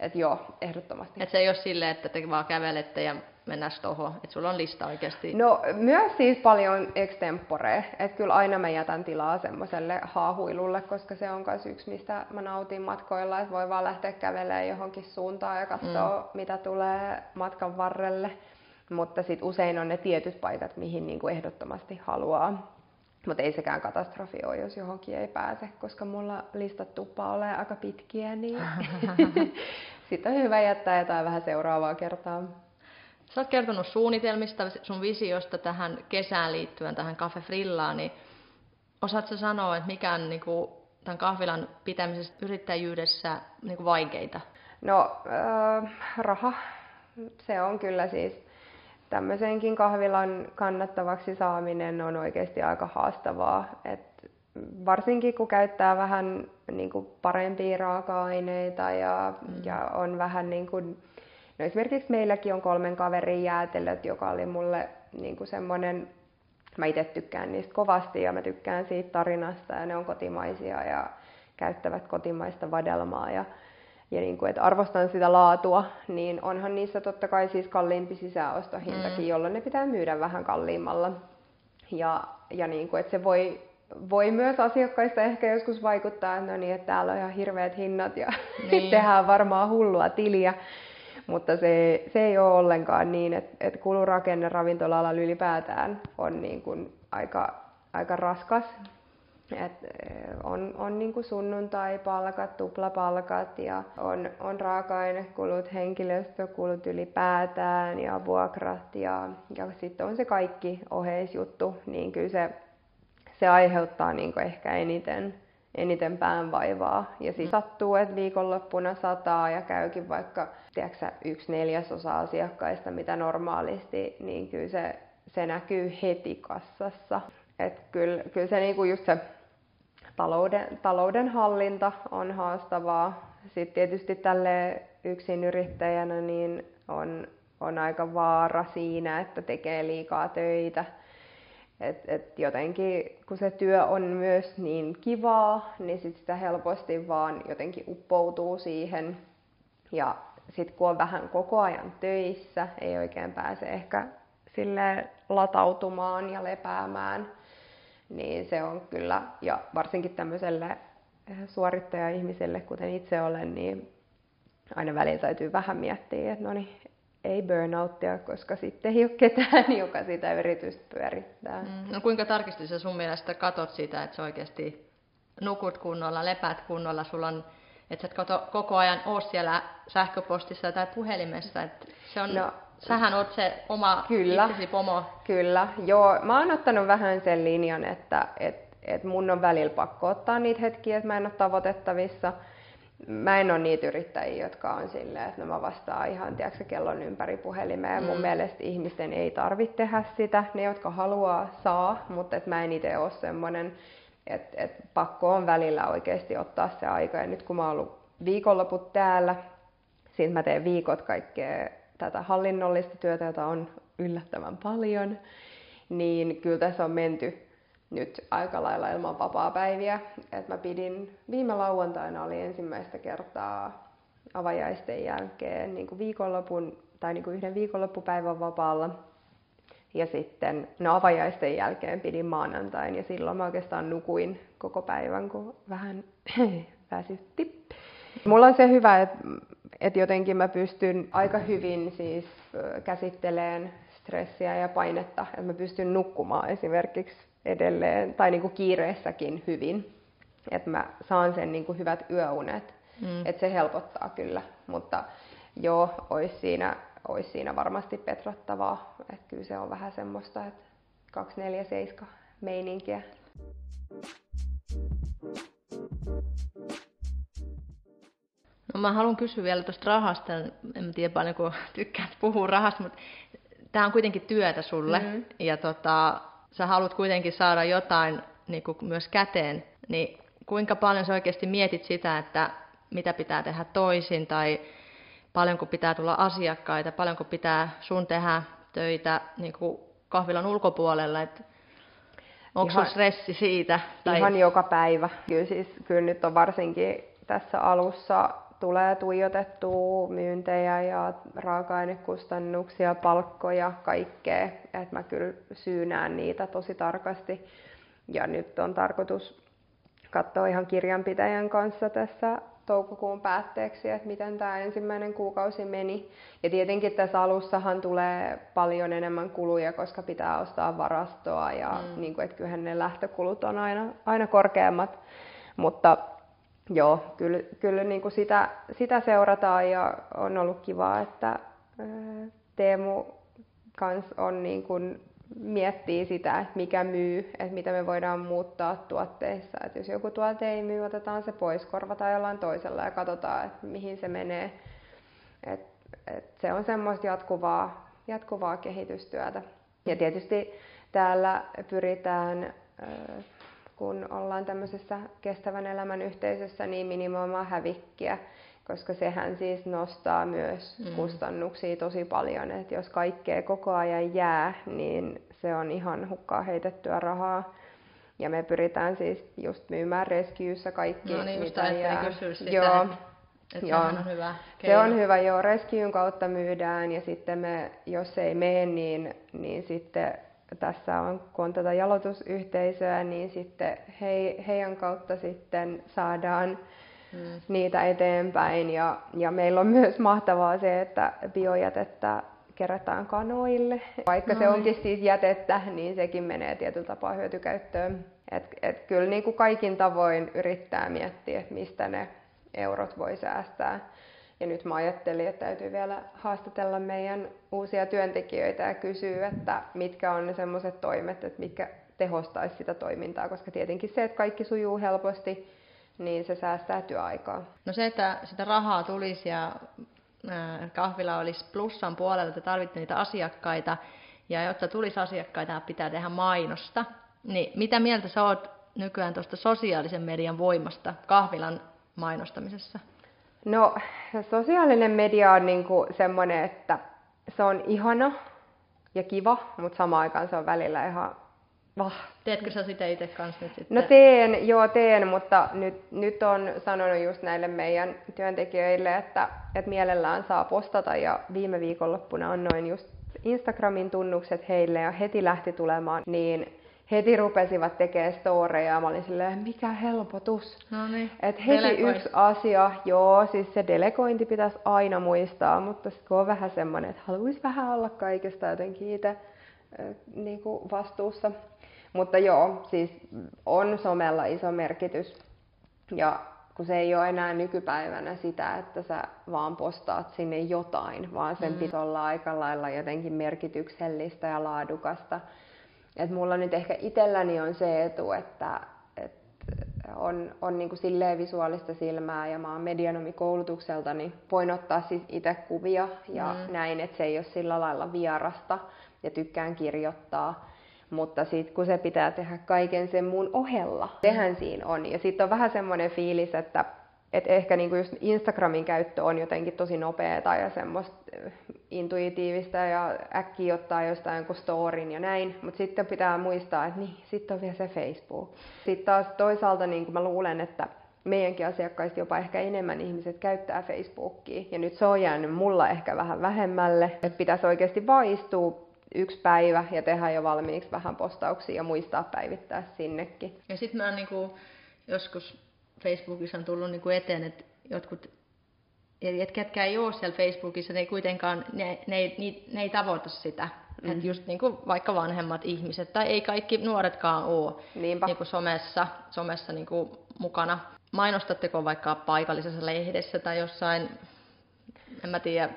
Et joo, ehdottomasti. Et se ei ole silleen, että te vaan kävelette ja mennään tuohon, että sulla on lista oikeasti? No myös siis paljon extempore, että kyllä aina mä jätän tilaa semmoiselle haahuilulle, koska se on myös yksi, mistä mä nautin matkoilla, että voi vaan lähteä kävelemään johonkin suuntaan ja katsoa, mm. mitä tulee matkan varrelle. Mutta sitten usein on ne tietyt paikat, mihin niinku ehdottomasti haluaa. Mutta ei sekään katastrofi ole, jos johonkin ei pääse, koska mulla listat tuppaa ole aika pitkiä, niin sitten on hyvä jättää jotain vähän seuraavaa kertaa. Sä oot kertonut suunnitelmista, sun visiosta tähän kesään liittyen, tähän Cafe Frillaan, niin osaatko sanoa, että mikä on niin kuin, tämän kahvilan pitämisessä yrittäjyydessä niin kuin vaikeita? No, äh, raha. Se on kyllä siis tämmöisenkin kahvilan kannattavaksi saaminen on oikeasti aika haastavaa. Et varsinkin kun käyttää vähän niin kuin parempia raaka-aineita ja, mm. ja on vähän niin kuin, No esimerkiksi meilläkin on kolmen kaverin jäätelöt, joka oli mulle niin kuin semmoinen, mä itse tykkään niistä kovasti ja mä tykkään siitä tarinasta ja ne on kotimaisia ja käyttävät kotimaista vadelmaa ja, ja niin kuin, että arvostan sitä laatua, niin onhan niissä totta kai siis kalliimpi sisäostohintakin, mm. jolloin ne pitää myydä vähän kalliimmalla. Ja, ja niin kuin, että se voi, voi myös asiakkaista ehkä joskus vaikuttaa, että no niin, että täällä on ihan hirveät hinnat ja niin. tehdään varmaan hullua tiliä. Mutta se, se ei ole ollenkaan niin, että, että kulurakenne ravintola ylipäätään on niin kuin aika, aika raskas. Et on on niin kuin sunnuntai-palkat, tuplapalkat ja on, on raaka-ainekulut, henkilöstökulut ylipäätään ja vuokrat ja, ja sitten on se kaikki oheisjuttu, niin kyllä se, se aiheuttaa niin kuin ehkä eniten, eniten päänvaivaa. Ja siis sattuu, että viikonloppuna sataa ja käykin vaikka tiedätkö, yksi neljäsosa asiakkaista, mitä normaalisti, niin kyllä se, se näkyy heti kassassa. Et kyllä, kyllä se niinku just se talouden, talouden hallinta on haastavaa. Sitten tietysti tälle yksin yrittäjänä niin on, on aika vaara siinä, että tekee liikaa töitä. Et, et jotenkin kun se työ on myös niin kivaa, niin sit sitä helposti vaan jotenkin uppoutuu siihen. Ja sitten kun on vähän koko ajan töissä, ei oikein pääse ehkä sille latautumaan ja lepäämään, niin se on kyllä, ja varsinkin tämmöiselle eh, suorittaja-ihmiselle, kuten itse olen, niin aina välillä täytyy vähän miettiä, että no niin, ei burnouttia, koska sitten ei ole ketään, joka sitä yritystä pyörittää. Mm, no kuinka tarkasti sä sun mielestä katot sitä, että sä oikeasti nukut kunnolla, lepäät kunnolla, sulla on että sä et koko ajan ole siellä sähköpostissa tai puhelimessa. Että se on, no, sähän oot se oma kyllä, itsesi pomo. Kyllä, joo. Mä oon ottanut vähän sen linjan, että et, et mun on välillä pakko ottaa niitä hetkiä, että mä en ole tavoitettavissa. Mä en ole niitä yrittäjiä, jotka on silleen, että no mä vastaan ihan tiedätkö, kellon ympäri puhelimeen. Mm. Mun mielestä ihmisten ei tarvitse tehdä sitä. Ne, jotka haluaa, saa, mutta et mä en itse ole semmoinen et, et pakko on välillä oikeasti ottaa se aika. Ja nyt kun mä oon ollut viikonloput täällä, siinä mä teen viikot kaikkea tätä hallinnollista työtä, jota on yllättävän paljon, niin kyllä tässä on menty nyt aika lailla ilman vapaa-päiviä. Et mä pidin, viime lauantaina oli ensimmäistä kertaa avajaisten jälkeen niin kuin viikonlopun, tai niin kuin yhden viikonloppupäivän vapaalla. Ja sitten no avajaisten jälkeen pidin maanantain ja silloin mä oikeastaan nukuin koko päivän, kun vähän väsytti. Mulla on se hyvä, että, että jotenkin mä pystyn aika hyvin siis käsittelemään stressiä ja painetta, että mä pystyn nukkumaan esimerkiksi edelleen tai niin kuin kiireessäkin hyvin, että mä saan sen niin kuin hyvät yöunet, mm. että se helpottaa kyllä, mutta joo, olisi siinä olisi siinä varmasti petrattavaa. Että kyllä se on vähän semmoista, että 247 meininkiä. No mä haluan kysyä vielä tuosta rahasta. En tiedä paljon, kun tykkäät puhua rahasta, mutta tämä on kuitenkin työtä sulle. Mm-hmm. Ja tota, sä haluat kuitenkin saada jotain niin kuin myös käteen. Niin kuinka paljon sä oikeasti mietit sitä, että mitä pitää tehdä toisin tai paljonko pitää tulla asiakkaita, paljonko pitää sun tehdä töitä niin kuin kahvilan ulkopuolella, että onko ihan, stressi siitä? Tai... Ihan joka päivä. Kyllä, siis, kyllä nyt on varsinkin tässä alussa tulee tuijotettua myyntejä ja raaka-ainekustannuksia, palkkoja, kaikkea. Et mä kyllä syynään niitä tosi tarkasti. Ja nyt on tarkoitus katsoa ihan kirjanpitäjän kanssa tässä toukokuun päätteeksi, että miten tämä ensimmäinen kuukausi meni. Ja tietenkin tässä alussahan tulee paljon enemmän kuluja, koska pitää ostaa varastoa ja mm. niin kuin, että kyllähän ne lähtökulut on aina, aina korkeammat. Mutta joo, kyllä, kyllä niin kuin sitä, sitä seurataan ja on ollut kiva, että Teemu kans on niin kuin miettii sitä, että mikä myy, että mitä me voidaan muuttaa tuotteissa. Että jos joku tuote ei myy, otetaan se pois, korvataan jollain toisella ja katsotaan, että mihin se menee. Et, et se on semmoista jatkuvaa, jatkuvaa kehitystyötä. Ja tietysti täällä pyritään, kun ollaan tämmöisessä kestävän elämän yhteisössä, niin minimoimaan hävikkiä koska sehän siis nostaa myös mm. kustannuksia tosi paljon. että jos kaikkea koko ajan jää, niin se on ihan hukkaa heitettyä rahaa. Ja me pyritään siis just myymään Rescuessa kaikki, no niin, mitä jää. kysyä sitä, joo. Että joo. on hyvä keino. Se on hyvä, joo. Rescuen kautta myydään ja sitten me, jos ei mene, niin, niin sitten tässä on, kun on tätä jalotusyhteisöä, niin sitten he, heidän kautta sitten saadaan mm. niitä eteenpäin. Ja, ja meillä on myös mahtavaa se, että biojätettä kerätään kanoille. Vaikka no, se onkin siis jätettä, niin sekin menee tietyllä tapaa hyötykäyttöön. Et, et kyllä niin kuin kaikin tavoin yrittää miettiä, että mistä ne eurot voi säästää. Ja nyt mä ajattelin, että täytyy vielä haastatella meidän uusia työntekijöitä ja kysyä, että mitkä on ne semmoiset toimet, että mitkä tehostaisi sitä toimintaa, koska tietenkin se, että kaikki sujuu helposti, niin se säästää työaikaa. No se, että sitä rahaa tulisi ja kahvila olisi plussan puolella, että tarvitte niitä asiakkaita, ja jotta tulisi asiakkaita, pitää tehdä mainosta. Niin mitä mieltä sä oot nykyään tuosta sosiaalisen median voimasta kahvilan mainostamisessa? No, sosiaalinen media on niinku semmoinen, että se on ihana ja kiva, mutta samaan aikaan se on välillä ihan vah. Teetkö sä sitä itse kanssa nyt sitten? No teen, joo teen, mutta nyt, nyt on sanonut just näille meidän työntekijöille, että, että mielellään saa postata ja viime viikonloppuna annoin just Instagramin tunnukset heille ja heti lähti tulemaan, niin heti rupesivat tekemään storeja ja mä olin silleen, mikä helpotus. No niin. Et heti Delegoi. yksi asia, joo, siis se delegointi pitäisi aina muistaa, mutta sitten kun on vähän semmoinen, että haluaisi vähän olla kaikesta jotenkin itse niin kuin vastuussa. Mutta joo, siis on somella iso merkitys. Ja kun se ei ole enää nykypäivänä sitä, että sä vaan postaat sinne jotain, vaan sen mm. pitäisi olla aika lailla jotenkin merkityksellistä ja laadukasta. Et mulla nyt ehkä itselläni on se etu, että, että on, on niin kuin silleen visuaalista silmää ja mä oon medianomikoulutukselta, niin voin ottaa siis itse kuvia ja mm. näin, että se ei ole sillä lailla vierasta ja tykkään kirjoittaa. Mutta sitten kun se pitää tehdä kaiken sen mun ohella, sehän siinä on. Ja sitten on vähän semmoinen fiilis, että et ehkä niinku just Instagramin käyttö on jotenkin tosi nopeeta ja semmoista eh, intuitiivista ja äkkiä ottaa jostain jonkun storin ja näin, mutta sitten pitää muistaa, että niin, sitten on vielä se Facebook. Sitten taas toisaalta niin mä luulen, että meidänkin asiakkaista jopa ehkä enemmän ihmiset käyttää Facebookia. Ja nyt se on jäänyt mulla ehkä vähän vähemmälle, että pitäisi oikeasti vaistua yksi päivä ja tehdä jo valmiiksi vähän postauksia ja muistaa päivittää sinnekin. Ja sitten mä niinku, joskus Facebookissa on tullut niinku eteen, että jotkut Eli et ketkä ei ole siellä Facebookissa, ne ei kuitenkaan, ne, ne, ei, ne ei tavoita sitä. Mm. Että just niin kuin vaikka vanhemmat ihmiset, tai ei kaikki nuoretkaan ole Niinpä. Niin kuin somessa, somessa niin kuin mukana. Mainostatteko vaikka paikallisessa lehdessä tai jossain, en mä tiedä,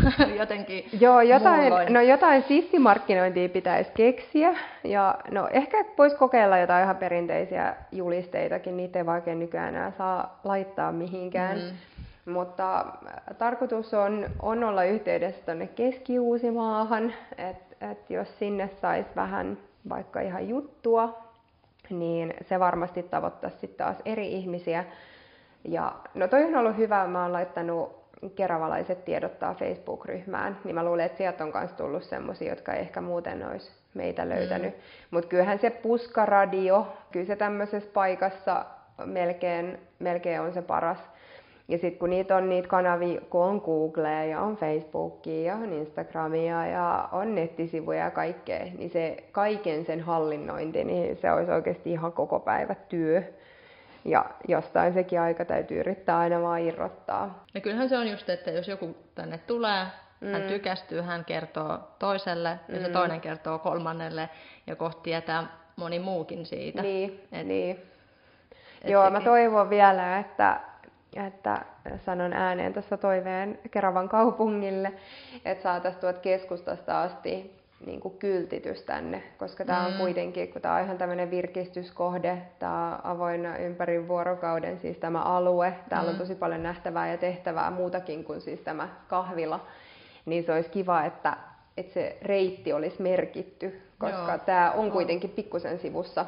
jotenkin Joo, jotain, no jotain sissimarkkinointia pitäisi keksiä. Ja no ehkä voisi kokeilla jotain ihan perinteisiä julisteitakin, niitä ei vaikea nykyään enää saa laittaa mihinkään. Mm. Mutta äh, tarkoitus on, on olla yhteydessä tuonne Keski-Uusimaahan, että et jos sinne saisi vähän vaikka ihan juttua, niin se varmasti tavoittaisi sitten taas eri ihmisiä. Ja no toi on ollut hyvä, mä oon laittanut keravalaiset tiedottaa Facebook-ryhmään, niin mä luulen, että sieltä on myös tullut semmoisia, jotka ei ehkä muuten olisi meitä löytänyt. Mm. Mutta kyllähän se puskaradio, kyllä se tämmöisessä paikassa melkein, melkein on se paras. Ja sitten kun niitä on niitä kanavia, kun on Googlea ja on Facebookia ja on Instagramia ja on nettisivuja ja kaikkea, niin se kaiken sen hallinnointi, niin se olisi oikeasti ihan koko päivä työ. Ja jostain sekin aika täytyy yrittää aina vaan irrottaa. Ja kyllähän se on just, että jos joku tänne tulee, mm. hän tykästyy, hän kertoo toiselle mm. ja se mm. toinen kertoo kolmannelle ja kohti tietää moni muukin siitä. Niin, et, niin. Et Joo, sekin. mä toivon vielä, että, että sanon ääneen tässä toiveen Keravan kaupungille, että saataisiin tuot keskustasta asti niin kuin kyltitys tänne, koska tämä on mm. kuitenkin, kun tämä on ihan tämmöinen virkistyskohde, tämä avoinna ympäri vuorokauden, siis tämä alue, täällä mm. on tosi paljon nähtävää ja tehtävää muutakin kuin siis tämä kahvila, niin se olisi kiva, että, että se reitti olisi merkitty, koska Joo. tämä on kuitenkin pikkusen sivussa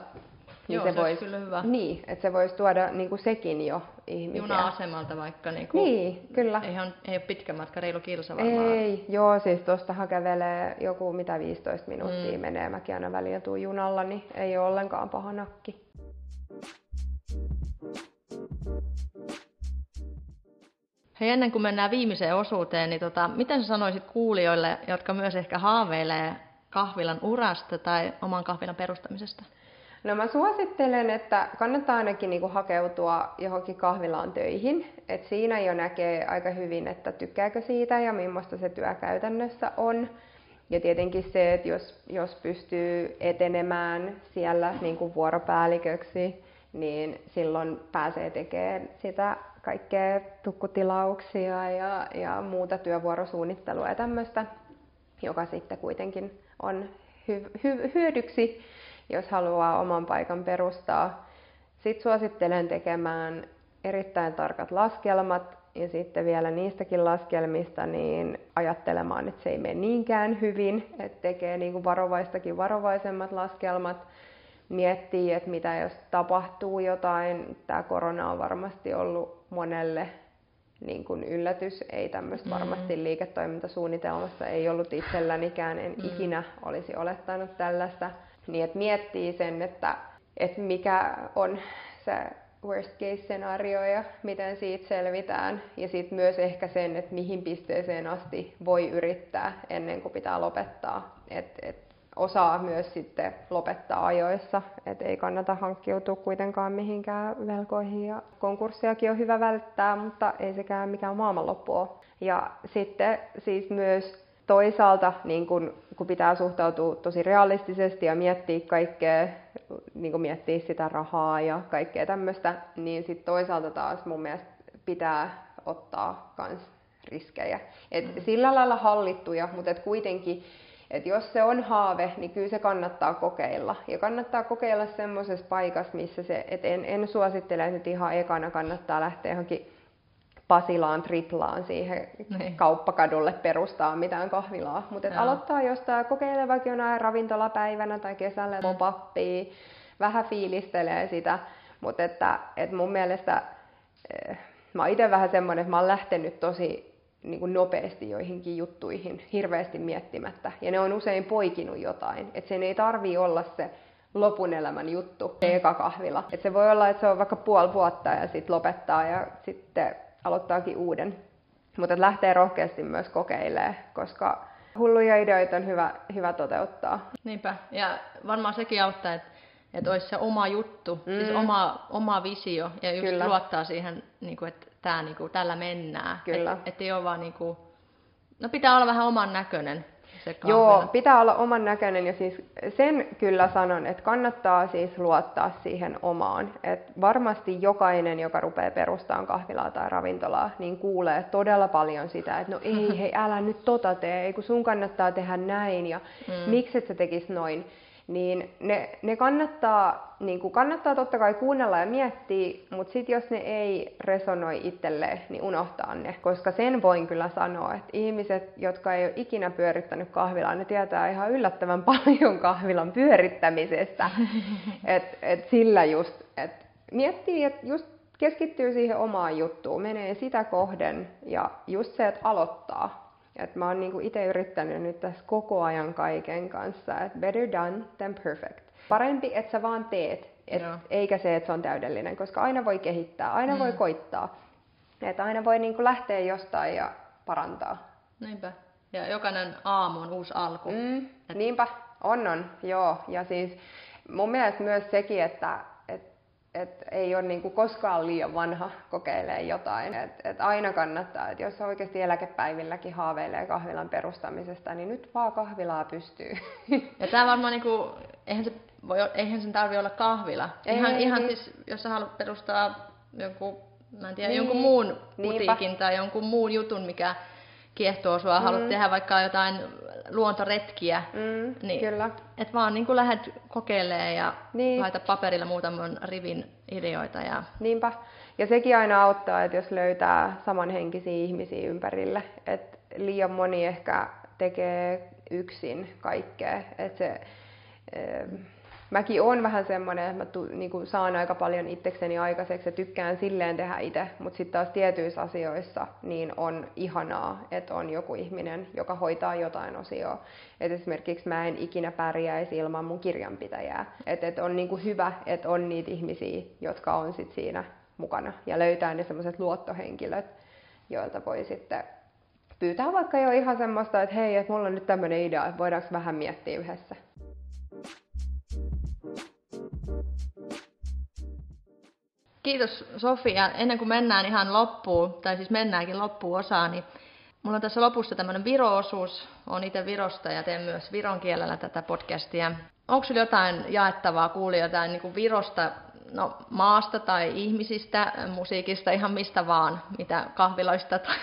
niin Joo, se, se vois, kyllä hyvä. Niin, että se voisi tuoda niin kuin sekin jo ihmisiä. Juna-asemalta vaikka. Niin, kuin, niin kyllä. Eihän, ei ole pitkä matka, reilu kilsa varmaan. Ei, joo, siis tuosta kävelee joku mitä 15 minuuttia mm. menee. Mäkin aina välillä tuun junalla, niin ei ole ollenkaan paha nakki. Hei, ennen kuin mennään viimeiseen osuuteen, niin tota, miten sä sanoisit kuulijoille, jotka myös ehkä haaveilee kahvilan urasta tai oman kahvilan perustamisesta? No mä suosittelen, että kannattaa ainakin niinku hakeutua johonkin kahvilaan töihin. Et siinä jo näkee aika hyvin, että tykkääkö siitä ja millaista se työ käytännössä on. Ja tietenkin se, että jos, jos pystyy etenemään siellä niin kuin vuoropäälliköksi, niin silloin pääsee tekemään sitä kaikkea tukkutilauksia ja, ja muuta työvuorosuunnittelua ja tämmöistä, joka sitten kuitenkin on hy, hy, hyödyksi, jos haluaa oman paikan perustaa. Sitten suosittelen tekemään erittäin tarkat laskelmat ja sitten vielä niistäkin laskelmista niin ajattelemaan, että se ei mene niinkään hyvin, että tekee niin kuin varovaistakin varovaisemmat laskelmat, miettii, että mitä jos tapahtuu jotain. Tämä korona on varmasti ollut monelle niin kuin yllätys, ei tämmöistä mm. varmasti liiketoimintasuunnitelmassa ei ollut itsellänikään, en mm. ikinä olisi olettanut tällaista. Niin että miettii sen, että, että mikä on se worst case scenario ja miten siitä selvitään. Ja sitten myös ehkä sen, että mihin pisteeseen asti voi yrittää ennen kuin pitää lopettaa. Et, et osaa myös sitten lopettaa ajoissa, et ei kannata hankkiutua kuitenkaan mihinkään velkoihin ja konkurssiakin on hyvä välttää, mutta ei sekään mikään maailmanloppu ole. Ja sitten siis myös toisaalta niin kun, kun pitää suhtautua tosi realistisesti ja miettiä kaikkea, niin kun miettiä sitä rahaa ja kaikkea tämmöistä, niin sitten toisaalta taas mun mielestä pitää ottaa kans riskejä. Et mm. Sillä lailla hallittuja, mutta et kuitenkin, että jos se on haave, niin kyllä se kannattaa kokeilla. Ja kannattaa kokeilla semmoisessa paikassa, missä se, et en, en suosittele, että nyt ihan ekana kannattaa lähteä johonkin Pasilaan, Triplaan siihen niin. kauppakadulle perustaa mitään kahvilaa. Mutta aloittaa jostain, kokeile vaikka jonain ravintolapäivänä tai kesällä mm. pappia, vähän fiilistelee sitä. Mutta että, että mun mielestä eh, mä oon itse vähän semmoinen, että mä oon lähtenyt tosi niin kuin nopeasti joihinkin juttuihin, hirveästi miettimättä. Ja ne on usein poikinut jotain. Että sen ei tarvi olla se lopun elämän juttu, se eka kahvila. Et se voi olla, että se on vaikka puoli vuotta ja sitten lopettaa ja sitten aloittaakin uuden. Mutta lähtee rohkeasti myös kokeilemaan, koska hulluja ideoita on hyvä, hyvä toteuttaa. Niinpä, ja varmaan sekin auttaa, että, että olisi se oma juttu, siis mm. siis oma, oma visio, ja just Kyllä. luottaa siihen, niin kuin, että tää, niin kuin, tällä mennään. Kyllä. Et, et ei ole vaan, niin kuin, no pitää olla vähän oman näköinen se Joo, pitää olla oman näköinen ja siis sen kyllä sanon, että kannattaa siis luottaa siihen omaan. Et varmasti jokainen, joka rupeaa perustamaan kahvilaa tai ravintolaa, niin kuulee todella paljon sitä, että no ei, hei, älä nyt tota tee, ei kun sun kannattaa tehdä näin ja mm. miksi et sä tekis noin niin ne, ne kannattaa, niin kuin kannattaa totta kai kuunnella ja miettiä, mutta sitten jos ne ei resonoi itselleen, niin unohtaa ne. Koska sen voin kyllä sanoa, että ihmiset, jotka ei ole ikinä pyörittänyt kahvilaa, ne tietää ihan yllättävän paljon kahvilan pyörittämisestä. et, et sillä just, että miettii, että just keskittyy siihen omaan juttuun, menee sitä kohden ja just se, että aloittaa et mä oon niinku itse yrittänyt nyt tässä koko ajan kaiken kanssa, että better done than perfect. Parempi, että sä vaan teet, et, eikä se, että se on täydellinen, koska aina voi kehittää, aina mm. voi koittaa. Että aina voi niinku lähteä jostain ja parantaa. Niinpä. Ja jokainen aamu on uusi alku. Mm, et... Niinpä, on on, joo. Ja siis mun mielestä myös sekin, että et ei ole niinku koskaan liian vanha kokeilee jotain. Et, et aina kannattaa, että jos oikeasti eläkepäivilläkin haaveilee kahvilan perustamisesta, niin nyt vaan kahvilaa pystyy. Ja tämä varmaan, niinku, eihän, se voi, eihän sen tarvi olla kahvila. Ei, ihan, ei, ihan niin. siis, jos sä haluat perustaa jonkun, mä en tiedä, niin. jonkun muun putiikin Niinpä. tai jonkun muun jutun, mikä kiehtoo sua, mm. haluat tehdä vaikka jotain luontoretkiä, mm, niin kyllä. et vaan niin lähdet kokeilemaan ja niin. laita paperilla muutaman rivin ideoita. Ja... Niinpä. Ja sekin aina auttaa, että jos löytää samanhenkisiä ihmisiä ympärille. Et liian moni ehkä tekee yksin kaikkea. Et se, mäkin on vähän semmoinen, että mä tu, niin kuin saan aika paljon itsekseni aikaiseksi ja tykkään silleen tehdä itse, mutta sitten taas tietyissä asioissa niin on ihanaa, että on joku ihminen, joka hoitaa jotain osioa. Et esimerkiksi mä en ikinä pärjäisi ilman mun kirjanpitäjää. Et, et on niin kuin hyvä, että on niitä ihmisiä, jotka on sit siinä mukana ja löytää ne semmoiset luottohenkilöt, joilta voi sitten pyytää vaikka jo ihan semmoista, että hei, että mulla on nyt tämmöinen idea, että voidaanko vähän miettiä yhdessä. Kiitos Sofia. Ennen kuin mennään ihan loppuun, tai siis mennäänkin loppuun osaan, niin mulla on tässä lopussa tämmöinen Viro-osuus. Olen itse Virosta ja teen myös viron kielellä tätä podcastia. Onko sinulla jotain jaettavaa kuulijoita niin kuin Virosta, no, maasta tai ihmisistä, musiikista, ihan mistä vaan, mitä kahviloista tai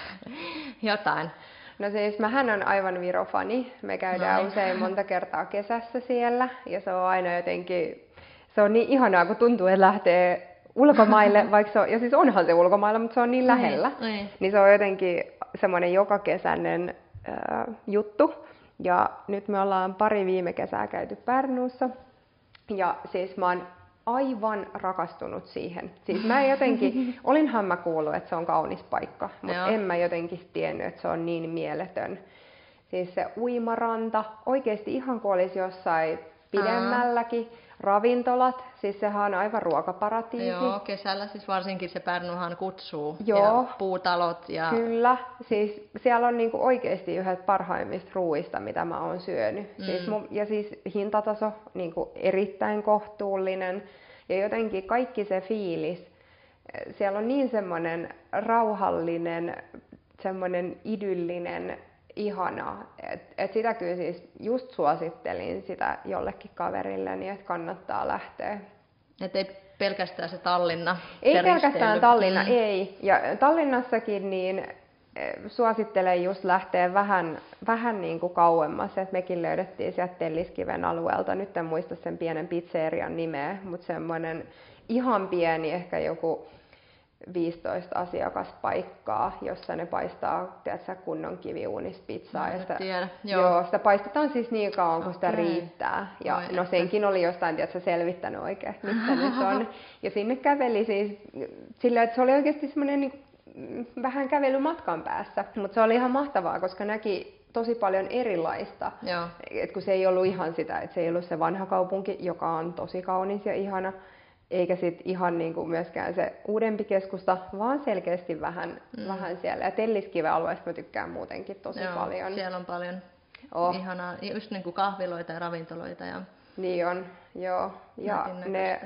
jotain? No siis mähän on aivan virofani. Me käydään no niin. usein monta kertaa kesässä siellä ja se on aina jotenkin, se on niin ihanaa, kun tuntuu, että lähtee ulkomaille, vaikka se on, ja siis onhan se ulkomailla, mutta se on niin, niin lähellä, niin, niin. niin se on jotenkin semmoinen jokakesäinen äh, juttu. Ja nyt me ollaan pari viime kesää käyty Pärnuussa, ja siis mä oon aivan rakastunut siihen. Siis mä jotenkin, olinhan mä kuullut, että se on kaunis paikka, mutta Joo. en mä jotenkin tiennyt, että se on niin mieletön. Siis se uimaranta, oikeasti ihan kuin olisi jossain pidemmälläkin. Aa ravintolat, siis sehän on aivan ruokaparatiisi. Joo, kesällä siis varsinkin se Pärnuhan kutsuu. Joo. Ja puutalot. Ja... Kyllä, siis siellä on niinku oikeasti yhdet parhaimmista ruuista, mitä mä oon syönyt. Mm. Siis mun, ja siis hintataso niinku erittäin kohtuullinen ja jotenkin kaikki se fiilis. Siellä on niin semmoinen rauhallinen, semmoinen idyllinen ihanaa. Et, et sitä kyllä siis just suosittelin sitä jollekin kaverille, niin että kannattaa lähteä. Et ei pelkästään se Tallinna. Ei se pelkästään Tallinna, mm. ei. Ja Tallinnassakin niin eh, suosittelen just lähteä vähän, vähän niin kuin kauemmas. Et mekin löydettiin sieltä Telliskiven alueelta, nyt en muista sen pienen pizzerian nimeä, mutta semmoinen ihan pieni, ehkä joku 15 asiakaspaikkaa, jossa ne paistaa tiedätkö, kunnon kiviuunista pizzaa. ja sitä, tiedä. Joo. joo. sitä paistetaan siis niin kauan, kun sitä riittää. Ja Oi, no senkin oli jostain tiedätkö, selvittänyt oikein, mistä nyt on. Ja sinne käveli siis sillä, että se oli oikeasti semmoinen niin, vähän kävelymatkan päässä. Mutta se oli ihan mahtavaa, koska näki tosi paljon erilaista. Joo. Et kun se ei ollut ihan sitä, että se ei ollut se vanha kaupunki, joka on tosi kaunis ja ihana, eikä sit ihan niin kuin myöskään se uudempi keskusta, vaan selkeästi vähän, mm. vähän siellä. Ja Telliskiven alueesta mä tykkään muutenkin tosi Joo, paljon. siellä on paljon oh. ihanaa, just niin kuin kahviloita ja ravintoloita. Ja... Niin on, joo. Ja ne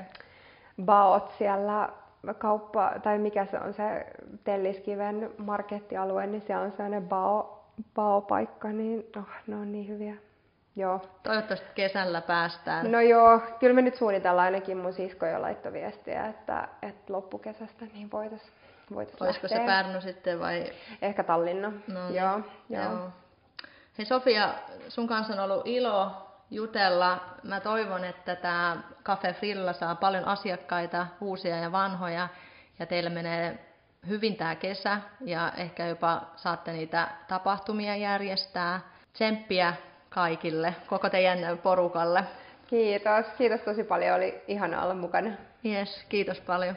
baot siellä kauppa, tai mikä se on se Telliskiven markettialue, niin siellä on sellainen bao, bao-paikka, niin oh, ne on niin hyviä. Joo. Toivottavasti kesällä päästään. No joo, kyllä me nyt suunnitellaan ainakin mun sisko jo laittoi viestiä, että, että loppukesästä niin voitaisiin voitais Olisiko lähteä. se Pärnu sitten vai? Ehkä Tallinna, no, niin. joo, joo. joo. Hei Sofia, sun kanssa on ollut ilo jutella. Mä toivon, että tämä Cafe Frilla saa paljon asiakkaita, uusia ja vanhoja, ja teillä menee hyvin tämä kesä, ja ehkä jopa saatte niitä tapahtumia järjestää. Tsemppiä kaikille, koko teidän porukalle. Kiitos, kiitos tosi paljon, oli ihana olla mukana. Yes, kiitos paljon.